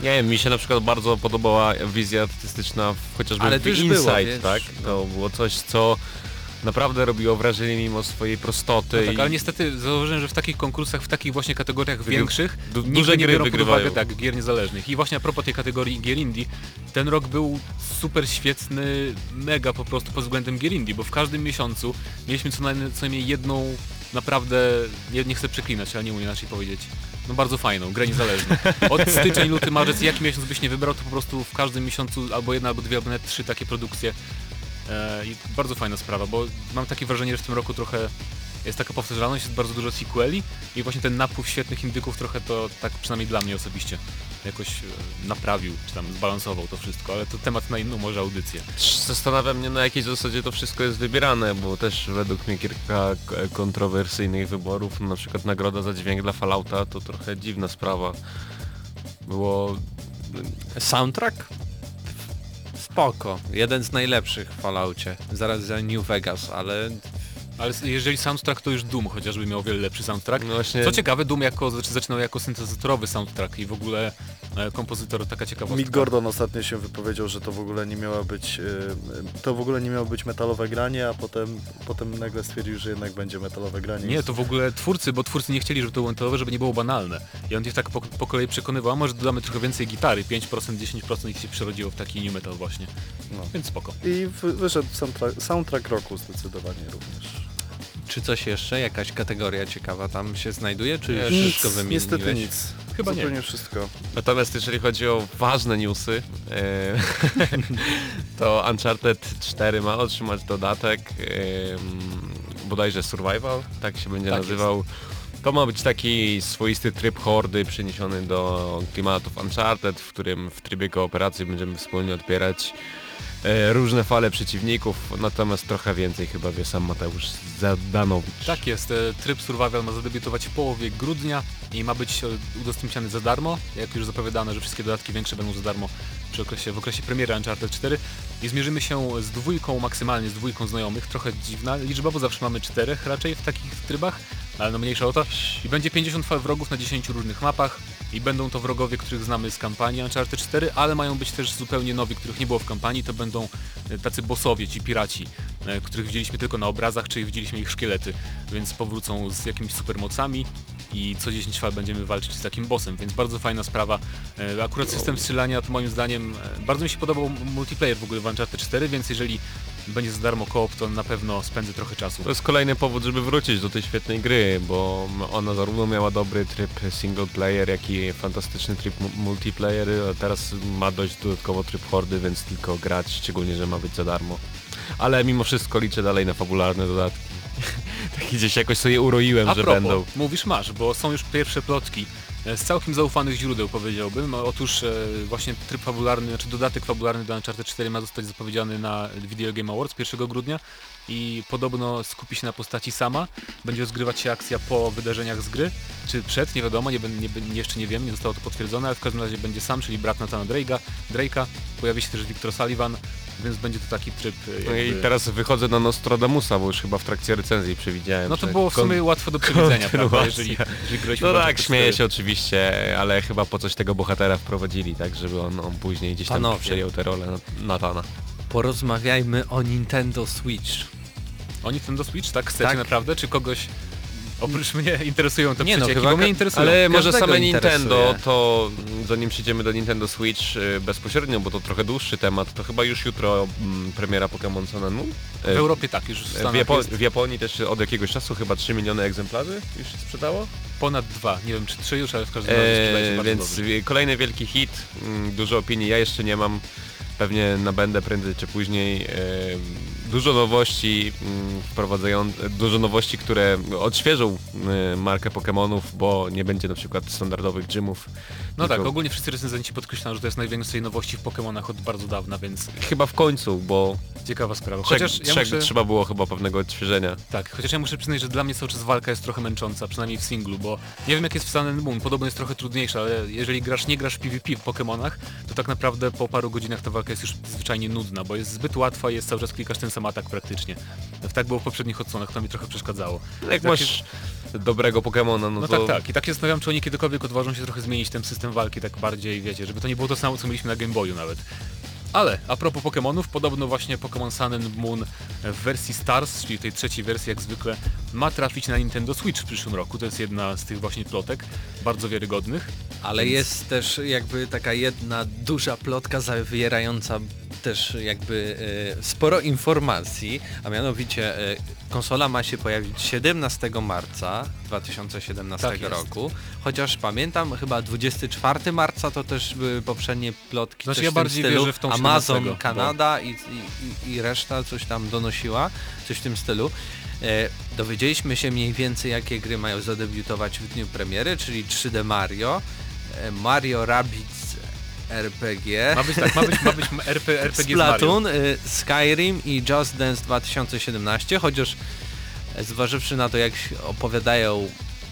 Speaker 4: Nie wiem, mi się na przykład bardzo podobała wizja artystyczna w, chociażby
Speaker 3: Ale
Speaker 4: w
Speaker 3: już było,
Speaker 4: Inside,
Speaker 3: wiesz,
Speaker 4: tak? To było coś, co naprawdę robiło wrażenie mimo swojej prostoty.
Speaker 5: No tak,
Speaker 4: i-
Speaker 5: ale niestety zauważyłem, że w takich konkursach, w takich właśnie kategoriach
Speaker 4: Wygry-
Speaker 5: większych,
Speaker 4: du- duże
Speaker 5: nie
Speaker 4: gry wygrywają.
Speaker 5: uwagę tak, gier niezależnych. I właśnie a propos tej kategorii gier indie, ten rok był super świetny, mega po prostu pod względem gier indie, bo w każdym miesiącu mieliśmy co najmniej, co najmniej jedną naprawdę, nie, nie chcę przeklinać, ale nie umiem inaczej powiedzieć, no bardzo fajną, grę niezależną. Od styczeń, luty, marzec, jaki miesiąc byś nie wybrał, to po prostu w każdym miesiącu albo jedna, albo dwie, albo nawet trzy takie produkcje. E, I bardzo fajna sprawa, bo mam takie wrażenie, że w tym roku trochę jest taka powtarzalność, jest bardzo dużo sequeli i właśnie ten napływ świetnych indyków trochę to, tak przynajmniej dla mnie osobiście, jakoś e, naprawił, czy tam zbalansował to wszystko, ale to temat na inną może audycję.
Speaker 4: Zastanawia mnie na jakiej zasadzie to wszystko jest wybierane, bo też według mnie kilka kontrowersyjnych wyborów, na przykład nagroda za dźwięk dla Fallouta to trochę dziwna sprawa. Było...
Speaker 3: soundtrack? Spoko, jeden z najlepszych w Falloutie, zaraz za New Vegas, ale
Speaker 5: Ale jeżeli soundtrack to już Doom chociażby miał o wiele lepszy soundtrack.
Speaker 4: No właśnie...
Speaker 5: Co ciekawe, Doom jako, znaczy zaczynał jako syntezatorowy soundtrack i w ogóle kompozytor, taka ciekawostka.
Speaker 2: Mick Gordon ostatnio się wypowiedział, że to w ogóle nie miało być y, to w ogóle nie miało być metalowe granie, a potem, potem nagle stwierdził, że jednak będzie metalowe granie.
Speaker 5: Nie, to w ogóle twórcy, bo twórcy nie chcieli, żeby to było metalowe, żeby nie było banalne. I on ich tak po, po kolei przekonywał, a może dodamy trochę więcej gitary, 5%, 10% ich się przerodziło w taki new metal właśnie.
Speaker 2: No.
Speaker 5: Więc spoko.
Speaker 2: I wy- wyszedł soundtrack, soundtrack roku zdecydowanie również.
Speaker 3: Czy coś jeszcze, jakaś kategoria ciekawa tam się znajduje, czy już
Speaker 4: Nie,
Speaker 3: wszystko
Speaker 2: Nic,
Speaker 3: wymieniłeś?
Speaker 2: niestety nic.
Speaker 5: Chyba nie.
Speaker 2: Zupełnie wszystko.
Speaker 4: Natomiast jeżeli chodzi o ważne newsy, e, to Uncharted 4 ma otrzymać dodatek, bodajże Survival, tak się będzie
Speaker 3: Tak
Speaker 4: nazywał. To ma być taki swoisty tryb hordy przeniesiony do klimatów Uncharted, w którym w trybie kooperacji będziemy wspólnie odbierać e, różne fale przeciwników, natomiast trochę więcej chyba wie sam Mateusz Zadanowicz.
Speaker 5: Tak jest, e, tryb Survival ma zadebiutować w połowie grudnia i ma być e, udostępniany za darmo. Jak już zapowiadano, że wszystkie dodatki większe będą za darmo przy okresie, w okresie premiery Uncharted 4 i zmierzymy się z dwójką, maksymalnie z dwójką znajomych, trochę dziwna liczba, bo zawsze mamy czterech raczej w takich trybach, ale no mniejsza o to. I będzie 50 wrogów na 10 różnych mapach i będą to wrogowie, których znamy z kampanii Uncharted 4, ale mają być też zupełnie nowi, których nie było w kampanii, to będą e, tacy bossowie, ci piraci, e, których widzieliśmy tylko na obrazach, czyli widzieliśmy ich szkielety, więc powrócą z jakimiś supermocami i co 10 fal będziemy walczyć z takim bossem, więc bardzo fajna sprawa. E, Akurat system strzelania to moim zdaniem e, bardzo mi się podobał multiplayer w ogóle w Uncharted 4, więc jeżeli będzie za darmo koop, to na pewno spędzę trochę czasu.
Speaker 4: To jest kolejny powód, żeby wrócić do tej świetnej gry, bo ona zarówno miała dobry tryb single player, jak i fantastyczny tryb mu- multiplayer, a teraz ma dość dodatkowo tryb hordy, więc tylko grać, szczególnie, że ma być za darmo. Ale mimo wszystko liczę dalej na fabularne dodatki. Tak gdzieś jakoś sobie uroiłem,
Speaker 5: A
Speaker 4: że
Speaker 5: propos,
Speaker 4: będą.
Speaker 5: mówisz masz, bo są już pierwsze plotki e, z całkiem zaufanych źródeł powiedziałbym. Otóż e, właśnie tryb fabularny, znaczy dodatek fabularny do Uncharted 4 ma zostać zapowiedziany na Video Game Awards 1 grudnia i podobno skupi się na postaci sama. Będzie rozgrywać się akcja po wydarzeniach z gry, czy przed, nie wiadomo, nie, nie, jeszcze nie wiem, nie zostało to potwierdzone, ale w każdym razie będzie sam, czyli brat Nathana Drake'a, Drake'a. Pojawi się też Victor Sullivan, więc będzie to taki tryb e,
Speaker 4: No i
Speaker 5: jakby-
Speaker 4: teraz wychodzę na Nostradamusa, bo już chyba w trakcie recenzji przewidziałem.
Speaker 5: No to było w
Speaker 4: kon-
Speaker 5: sumie łatwo do przewidzenia, prawda, jeżeli, jeżeli
Speaker 4: No tak, śmieję
Speaker 5: 4.
Speaker 4: się oczywiście, ale chyba po coś tego bohatera wprowadzili, tak, żeby on, on później gdzieś tam
Speaker 3: Panowie.
Speaker 4: przejął tę rolę Nat- Natana.
Speaker 3: Porozmawiajmy o Nintendo Switch.
Speaker 5: O Nintendo Switch, tak? Chcecie
Speaker 3: Tak.
Speaker 5: naprawdę? Czy kogoś oprócz mnie interesują te
Speaker 3: Nie no, chyba
Speaker 5: mnie interesują.
Speaker 4: Ale może same
Speaker 3: interesuje.
Speaker 4: Nintendo, to mm, zanim przejdziemy do Nintendo Switch y, bezpośrednio, bo to trochę dłuższy temat, to chyba już jutro mm, premiera Pokémon Sun and Moon.
Speaker 5: W
Speaker 4: E,
Speaker 5: Europie tak, już w
Speaker 4: w, Japo-
Speaker 5: jest
Speaker 4: w Japonii też od jakiegoś czasu chyba 3 miliony egzemplarzy już się sprzedało.
Speaker 5: ponad dwa. Nie wiem czy trzy już, ale w każdym razie sprzedaje się
Speaker 4: E, więc
Speaker 5: dobrze.
Speaker 4: wi- kolejny wielki hit, mm, dużo opinii, ja jeszcze nie mam, pewnie nabędę prędzej czy później. E, dużo nowości mm, wprowadzają, dużo nowości, które odświeżą e, markę Pokémonów, bo nie będzie na przykład standardowych gymów.
Speaker 5: No
Speaker 4: tylko-
Speaker 5: tak, ogólnie wszyscy recenzenci podkreślają, że to jest najwięcej nowości w Pokémonach od bardzo dawna, więc
Speaker 4: Chyba w końcu, bo
Speaker 5: ciekawa sprawa.
Speaker 4: Chociaż
Speaker 5: Chociaż ja
Speaker 4: trzech,
Speaker 5: muszę...
Speaker 4: trzeba było chyba pewnego odświeżenia.
Speaker 5: Tak, chociaż ja muszę przyznać, że dla mnie cały czas walka jest trochę męcząca, przynajmniej w singlu, bo nie wiem jak jest w Sun and Moon, podobno jest trochę trudniejsza, ale jeżeli grasz, nie grasz w PvP w Pokémonach, to tak naprawdę po paru godzinach ta walka jest już zwyczajnie nudna, bo jest zbyt łatwa i jest cały czas klikasz ten sam atak praktycznie. Tak było w poprzednich odsłonach, to mi trochę przeszkadzało.
Speaker 4: Jak
Speaker 5: Tak
Speaker 4: masz dobrego Pokemona, no,
Speaker 5: No
Speaker 4: to...
Speaker 5: tak, tak. I tak się zastanawiam, czy oni kiedykolwiek odważą się trochę zmienić ten system walki tak bardziej, wiecie, żeby to nie było to samo, co mieliśmy na Game Boyu nawet. Ale a propos Pokémonów, podobno właśnie Pokémon Sun and Moon w wersji Stars, czyli tej trzeciej wersji jak zwykle, ma trafić na Nintendo Switch w przyszłym roku. To jest jedna z tych właśnie plotek, bardzo wiarygodnych.
Speaker 3: Ale
Speaker 5: Więc-
Speaker 3: jest też jakby taka jedna duża plotka zawierająca też jakby e, sporo informacji, a mianowicie e, konsola ma się pojawić 17 marca 2017
Speaker 5: Tak jest.
Speaker 3: roku, chociaż pamiętam chyba 24 marca to też były poprzednie plotki
Speaker 5: Znaczy ja bardziej
Speaker 3: stylu.
Speaker 5: wierzę w tą
Speaker 3: Amazon
Speaker 5: 17, bo-
Speaker 3: Kanada i, i, i- reszta coś tam donosiła, coś w tym stylu. E, dowiedzieliśmy się mniej więcej jakie gry mają zadebiutować w dniu premiery, czyli 3D Mario, Mario Rabbids RPG,
Speaker 5: Ma być tak, ma być, ma być RP, RPG z Mario.
Speaker 3: Splatoon, y, Skyrim i Just Dance 2017, chociaż e, zważywszy na to jak się opowiadają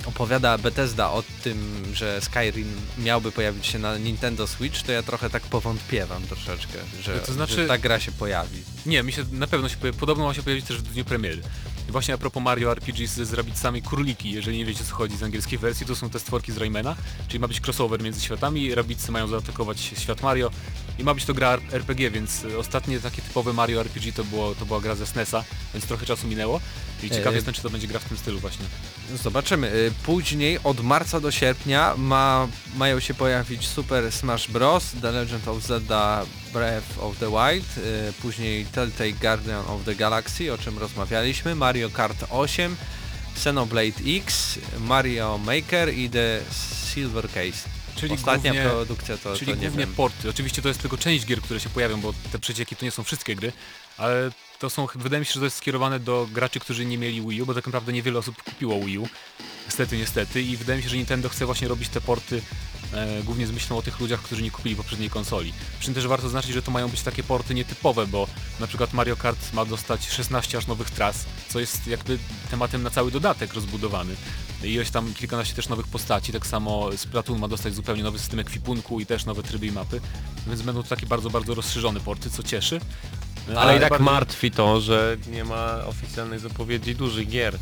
Speaker 3: opowiada Bethesda o tym, że Skyrim miałby pojawić się na Nintendo Switch, to ja trochę tak powątpiewam troszeczkę, że,
Speaker 5: To znaczy-
Speaker 3: że ta gra się pojawi.
Speaker 5: Nie, mi się na pewno się pojawi, podobno ma się pojawić też w dniu premiery. I właśnie a propos Mario RPG z, rabicami króliki, jeżeli nie wiecie o co chodzi z angielskiej wersji, to są te stworki z Raymana, czyli ma być crossover między światami, rabicy mają zaatakować świat Mario i ma być to gra RPG, więc y, ostatnie takie typowe Mario RPG to, było, to była gra ze SNESa, więc trochę czasu minęło i ciekaw
Speaker 3: E,
Speaker 5: jestem, czy to będzie gra w tym stylu właśnie.
Speaker 3: Zobaczymy. Y, Później od marca do sierpnia ma, mają się pojawić Super Smash Bros. The Legend of Zelda Breath of the Wild, y, później Telltale Guardian of the Galaxy, o czym rozmawialiśmy, Mario Kart 8, Xenoblade X, Mario Maker i The Silver Case.
Speaker 5: Czyli
Speaker 3: Ostatnia
Speaker 5: głównie-
Speaker 3: produkcja to,
Speaker 5: Czyli
Speaker 3: to nie
Speaker 5: głównie
Speaker 3: wiem.
Speaker 5: porty. Oczywiście to jest tylko część gier, które się pojawią, bo te przecieki to nie są wszystkie gry, ale to są, wydaje mi się, że to jest skierowane do graczy, którzy nie mieli Wii U, bo tak naprawdę niewiele osób kupiło Wii U. Niestety, niestety. I wydaje mi się, że Nintendo chce właśnie robić te porty e, głównie z myślą o tych ludziach, którzy nie kupili poprzedniej konsoli. Przy tym też warto zaznaczyć, że to mają być takie porty nietypowe, bo na przykład Mario Kart ma dostać 16 aż nowych tras, co jest jakby tematem na cały dodatek rozbudowany. Ileś tam kilkanaście też nowych postaci, tak samo Splatoon ma dostać zupełnie nowy system ekwipunku i też nowe tryby i mapy, więc będą to takie bardzo, bardzo rozszerzone porty, co cieszy. E,
Speaker 4: Ale i tak
Speaker 5: bardzo-
Speaker 4: martwi to, że nie ma oficjalnej zapowiedzi dużych gier.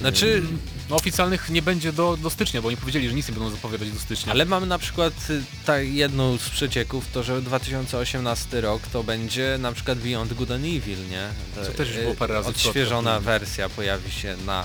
Speaker 3: Znaczy,
Speaker 5: No oficjalnych nie będzie do, do stycznia, bo oni powiedzieli, że nic nie będą zapowiadać do stycznia.
Speaker 3: ale mamy na przykład y, tak jedną z przecieków, to że 2018 rok to będzie na przykład Beyond Good and Evil, nie? To,
Speaker 5: Co też już było parę razy
Speaker 3: Odświeżona wersja pojawi się na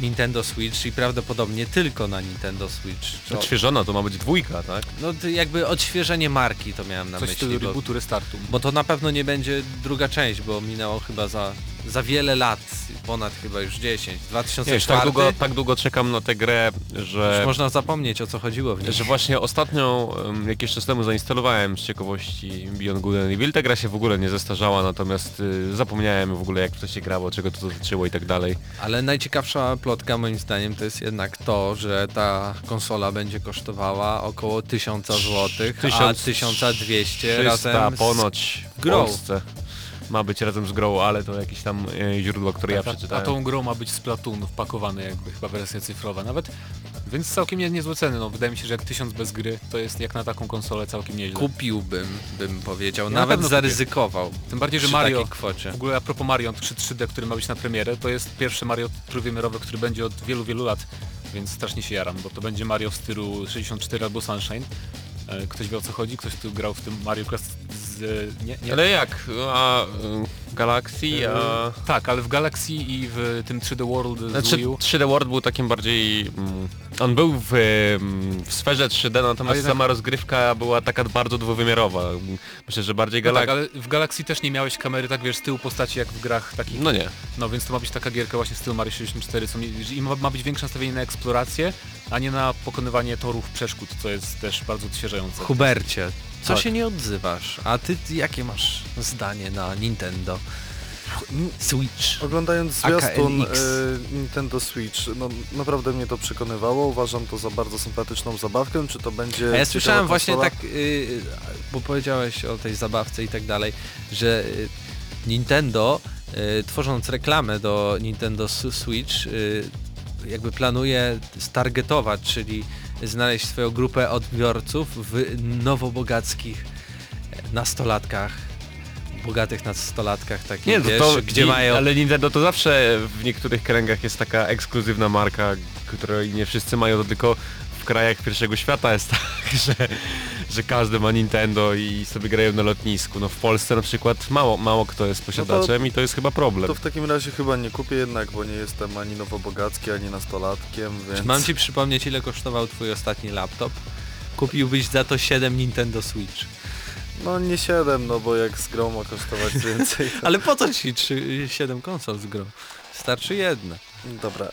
Speaker 3: Nintendo Switch i prawdopodobnie tylko na Nintendo Switch. To,
Speaker 4: Odświeżona to ma być dwójka, tak?
Speaker 3: no to jakby odświeżenie marki to miałem na
Speaker 5: Coś
Speaker 3: myśli, bo,
Speaker 5: rebootu, restartu.
Speaker 3: bo to na pewno nie będzie druga część, bo minęło chyba za, za wiele lat, ponad chyba już 10,
Speaker 4: Nie, już
Speaker 3: 2004,
Speaker 4: tak długo, tak długo czekam na tę grę, że...
Speaker 3: już można zapomnieć o co chodziło w niej.
Speaker 4: Że właśnie ostatnio, jakiś czas temu zainstalowałem z ciekawości Beyond Good and Evil. Ta gra się w ogóle nie zestarzała, natomiast y, zapomniałem w ogóle jak to się grało, czego to dotyczyło i tak dalej.
Speaker 3: Ale najciekawsza plotka moim zdaniem to jest jednak to, że ta konsola będzie kosztowała około 1000 zł, a
Speaker 4: 1000
Speaker 3: 1200
Speaker 4: 300
Speaker 3: razem z
Speaker 4: ponoć w
Speaker 3: grą.
Speaker 4: Polsce. Ma być razem z grą, ale to jakieś tam e, źródło, które ja
Speaker 5: Tak, a, a
Speaker 4: przeczytałem.
Speaker 5: tą grą ma być Splatoon wpakowany jakby, chyba wersja cyfrowa nawet. Więc całkiem nie, niezłe ceny, no wydaje mi się, że jak tysiąc bez gry, to jest jak na taką konsolę całkiem nieźle.
Speaker 3: kupiłbym, bym powiedział,
Speaker 5: Ja na
Speaker 3: nawet
Speaker 5: pewno
Speaker 3: zaryzykował.
Speaker 5: Tym bardziej, że Mario, w ogóle a propos Mario 3 3D, który ma być na premierę, to jest pierwszy Mario trójwymiarowy, który będzie od wielu, wielu lat, więc strasznie się jaram, bo to będzie Mario w stylu 64 albo Sunshine. E, Ktoś wie o co chodzi? Ktoś tu grał w tym Mario Kart z... Nie, nie.
Speaker 4: Ale jak? A y, Galaxy, a...
Speaker 5: Tak, ale w Galaxy i w tym 3D World z
Speaker 4: Znaczy
Speaker 5: Wii U.
Speaker 4: 3D World był takim bardziej... Mm, on był w, mm, w sferze 3D, natomiast
Speaker 5: jednak-
Speaker 4: sama rozgrywka była taka bardzo dwuwymiarowa. Myślę, że bardziej
Speaker 5: No tak, ale w Galaxy też nie miałeś kamery, tak wiesz, z tyłu postaci jak w grach takich.
Speaker 4: No nie.
Speaker 5: No więc to ma być taka gierka właśnie z stylu Mario 64, co mi, i ma, ma być większe nastawienie na eksplorację, a nie na pokonywanie torów przeszkód, co jest też bardzo odświeżające.
Speaker 3: Hubercie, co
Speaker 5: Tak.
Speaker 3: się nie odzywasz? A ty jakie masz zdanie na Nintendo Switch?
Speaker 2: Oglądając zwiastun y, Nintendo Switch, no naprawdę mnie to przekonywało. Uważam to za bardzo sympatyczną zabawkę. Czy to będzie.
Speaker 3: A ja słyszałem właśnie tak, y, bo powiedziałeś o tej zabawce i tak dalej, że y, Nintendo, y, tworząc reklamę do Nintendo Switch, y, jakby planuje stargetować, czyli znaleźć swoją grupę odbiorców w nowobogackich nastolatkach, bogatych nastolatkach takich,
Speaker 4: Nie,
Speaker 3: wiesz,
Speaker 4: to,
Speaker 3: gdzie mają...
Speaker 4: Ale Nintendo to zawsze w niektórych kręgach jest taka ekskluzywna marka, której nie wszyscy mają, to tylko w krajach pierwszego świata jest tak, że, że każdy ma Nintendo i sobie grają na lotnisku. No w Polsce na przykład mało, mało kto jest posiadaczem i to jest chyba problem.
Speaker 2: To w takim razie chyba nie kupię jednak, bo nie jestem ani nowobogacki, ani nastolatkiem, więc...
Speaker 3: Mam ci przypomnieć, ile kosztował twój ostatni laptop? Kupiłbyś za to 7 Nintendo Switch.
Speaker 2: No nie 7, no bo jak z grą ma kosztować więcej. To...
Speaker 3: Ale po co ci 3, 7 konsol z grą? Starczy jedna.
Speaker 2: Dobra, y,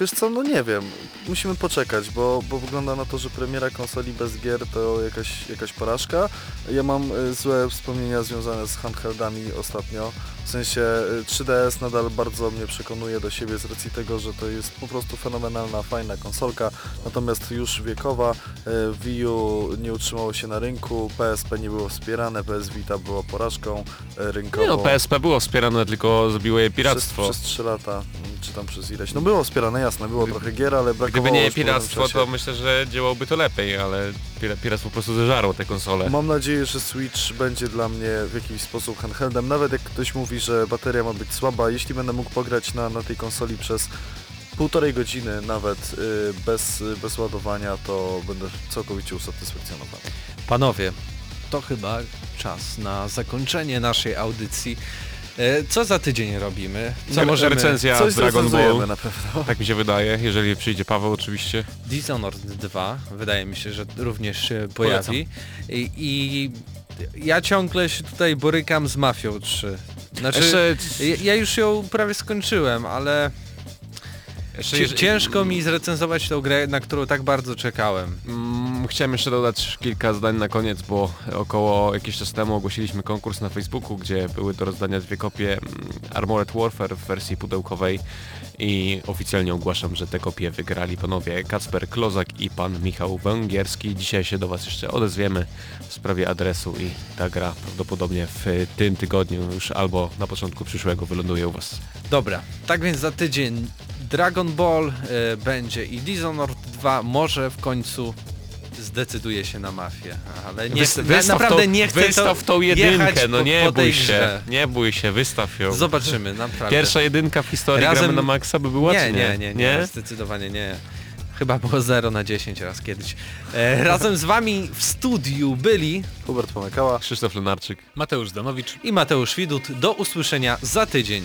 Speaker 2: wiesz co, no nie wiem, musimy poczekać, bo, bo wygląda na to, że premiera konsoli bez gier to jakaś, jakaś porażka. Ja mam y, złe wspomnienia związane z handheldami ostatnio, w sensie y, 3DS nadal bardzo mnie przekonuje do siebie z racji tego, że to jest po prostu fenomenalna, fajna konsolka, natomiast już wiekowa, y, Wii U nie utrzymało się na rynku, PSP nie było wspierane, PS Vita było porażką rynkową.
Speaker 4: Nie no, PSP było wspierane, tylko zrobiło je piractwo.
Speaker 2: Przez, przez 3 lata, mm, czy tam przez ileś. No było wspierane, jasne, było trochę gier, ale brakowało
Speaker 4: Gdyby nie piractwo, to myślę, że działałoby to lepiej, ale pira- piractwo po prostu zeżarło te konsole.
Speaker 2: Mam nadzieję, że Switch będzie dla mnie w jakiś sposób handheldem, nawet jak ktoś mówi, że bateria ma być słaba, jeśli będę mógł pograć na, na tej konsoli przez półtorej godziny nawet y, bez, bez ładowania, to będę całkowicie usatysfakcjonowany.
Speaker 3: Panowie, to chyba czas na zakończenie naszej audycji. E, Co za tydzień robimy? Co
Speaker 4: Re-
Speaker 3: możemy...
Speaker 4: Recenzja
Speaker 2: Coś
Speaker 4: Dragon Ball,
Speaker 2: na pewno.
Speaker 4: tak mi się wydaje, jeżeli przyjdzie Paweł oczywiście.
Speaker 3: Dishonored 2, wydaje mi się, że również się pojawi. I, I ja ciągle się tutaj borykam z Mafią 3. Znaczy,
Speaker 4: Jeszcze,
Speaker 3: ja, ja już ją prawie skończyłem, ale
Speaker 4: jeszcze
Speaker 3: ciężko mi zrecenzować tą grę, na którą tak bardzo czekałem.
Speaker 4: Mm, chciałem jeszcze dodać kilka zdań na koniec, bo około jakiś czas temu ogłosiliśmy konkurs na Facebooku, gdzie były do rozdania dwie kopie mm, Armored Warfare w wersji pudełkowej i oficjalnie ogłaszam, że te kopie wygrali panowie Kacper Klozak i pan Michał Węgierski. Dzisiaj się do Was jeszcze odezwiemy w sprawie adresu i ta gra prawdopodobnie w tym tygodniu już albo na początku przyszłego wyląduje u Was.
Speaker 3: Dobra, tak więc za tydzień Dragon Ball e, będzie i Dishonored 2 może w końcu zdecyduje się na mafię, ale nie
Speaker 4: Wys-
Speaker 3: chcę,
Speaker 4: wystaw
Speaker 3: naprawdę
Speaker 4: tą,
Speaker 3: nie chcę
Speaker 4: Wystaw
Speaker 3: to
Speaker 4: tą jedynkę, no nie
Speaker 3: po
Speaker 4: bój się,
Speaker 3: grze.
Speaker 4: nie bój się, wystaw ją.
Speaker 3: Zobaczymy, naprawdę.
Speaker 4: Pierwsza jedynka w historii
Speaker 3: Razem-
Speaker 4: gramy na maksa by była,
Speaker 3: nie,
Speaker 4: czy
Speaker 3: nie, nie, nie,
Speaker 4: nie?
Speaker 3: zdecydowanie nie. Chyba było 0 na 10 raz kiedyś. E, razem z wami w studiu byli
Speaker 2: Hubert Pomykała.
Speaker 4: Krzysztof Lenarczyk.
Speaker 5: Mateusz Danowicz.
Speaker 3: i Mateusz Widut. Do usłyszenia za tydzień.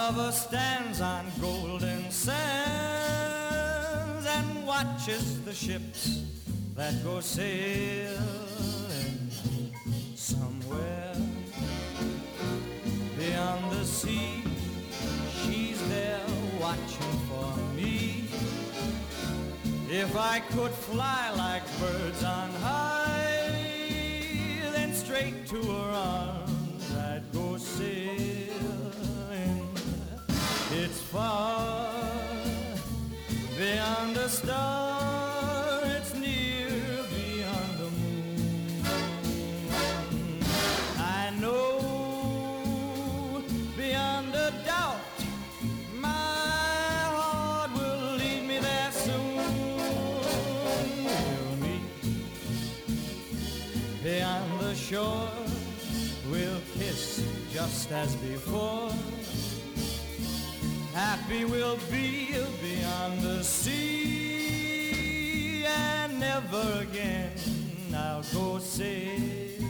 Speaker 11: Lover stands on golden sands and watches the ships that go sailing. Somewhere beyond the sea, she's there watching for me. If I could fly like birds on high, then straight to her arms I'd go sailing. It's far beyond a star, it's near beyond the moon. I know beyond a doubt my heart will lead me there soon. We'll meet beyond the shore. We'll kiss just as before. We'll be beyond the sea, and never again I'll go sailing.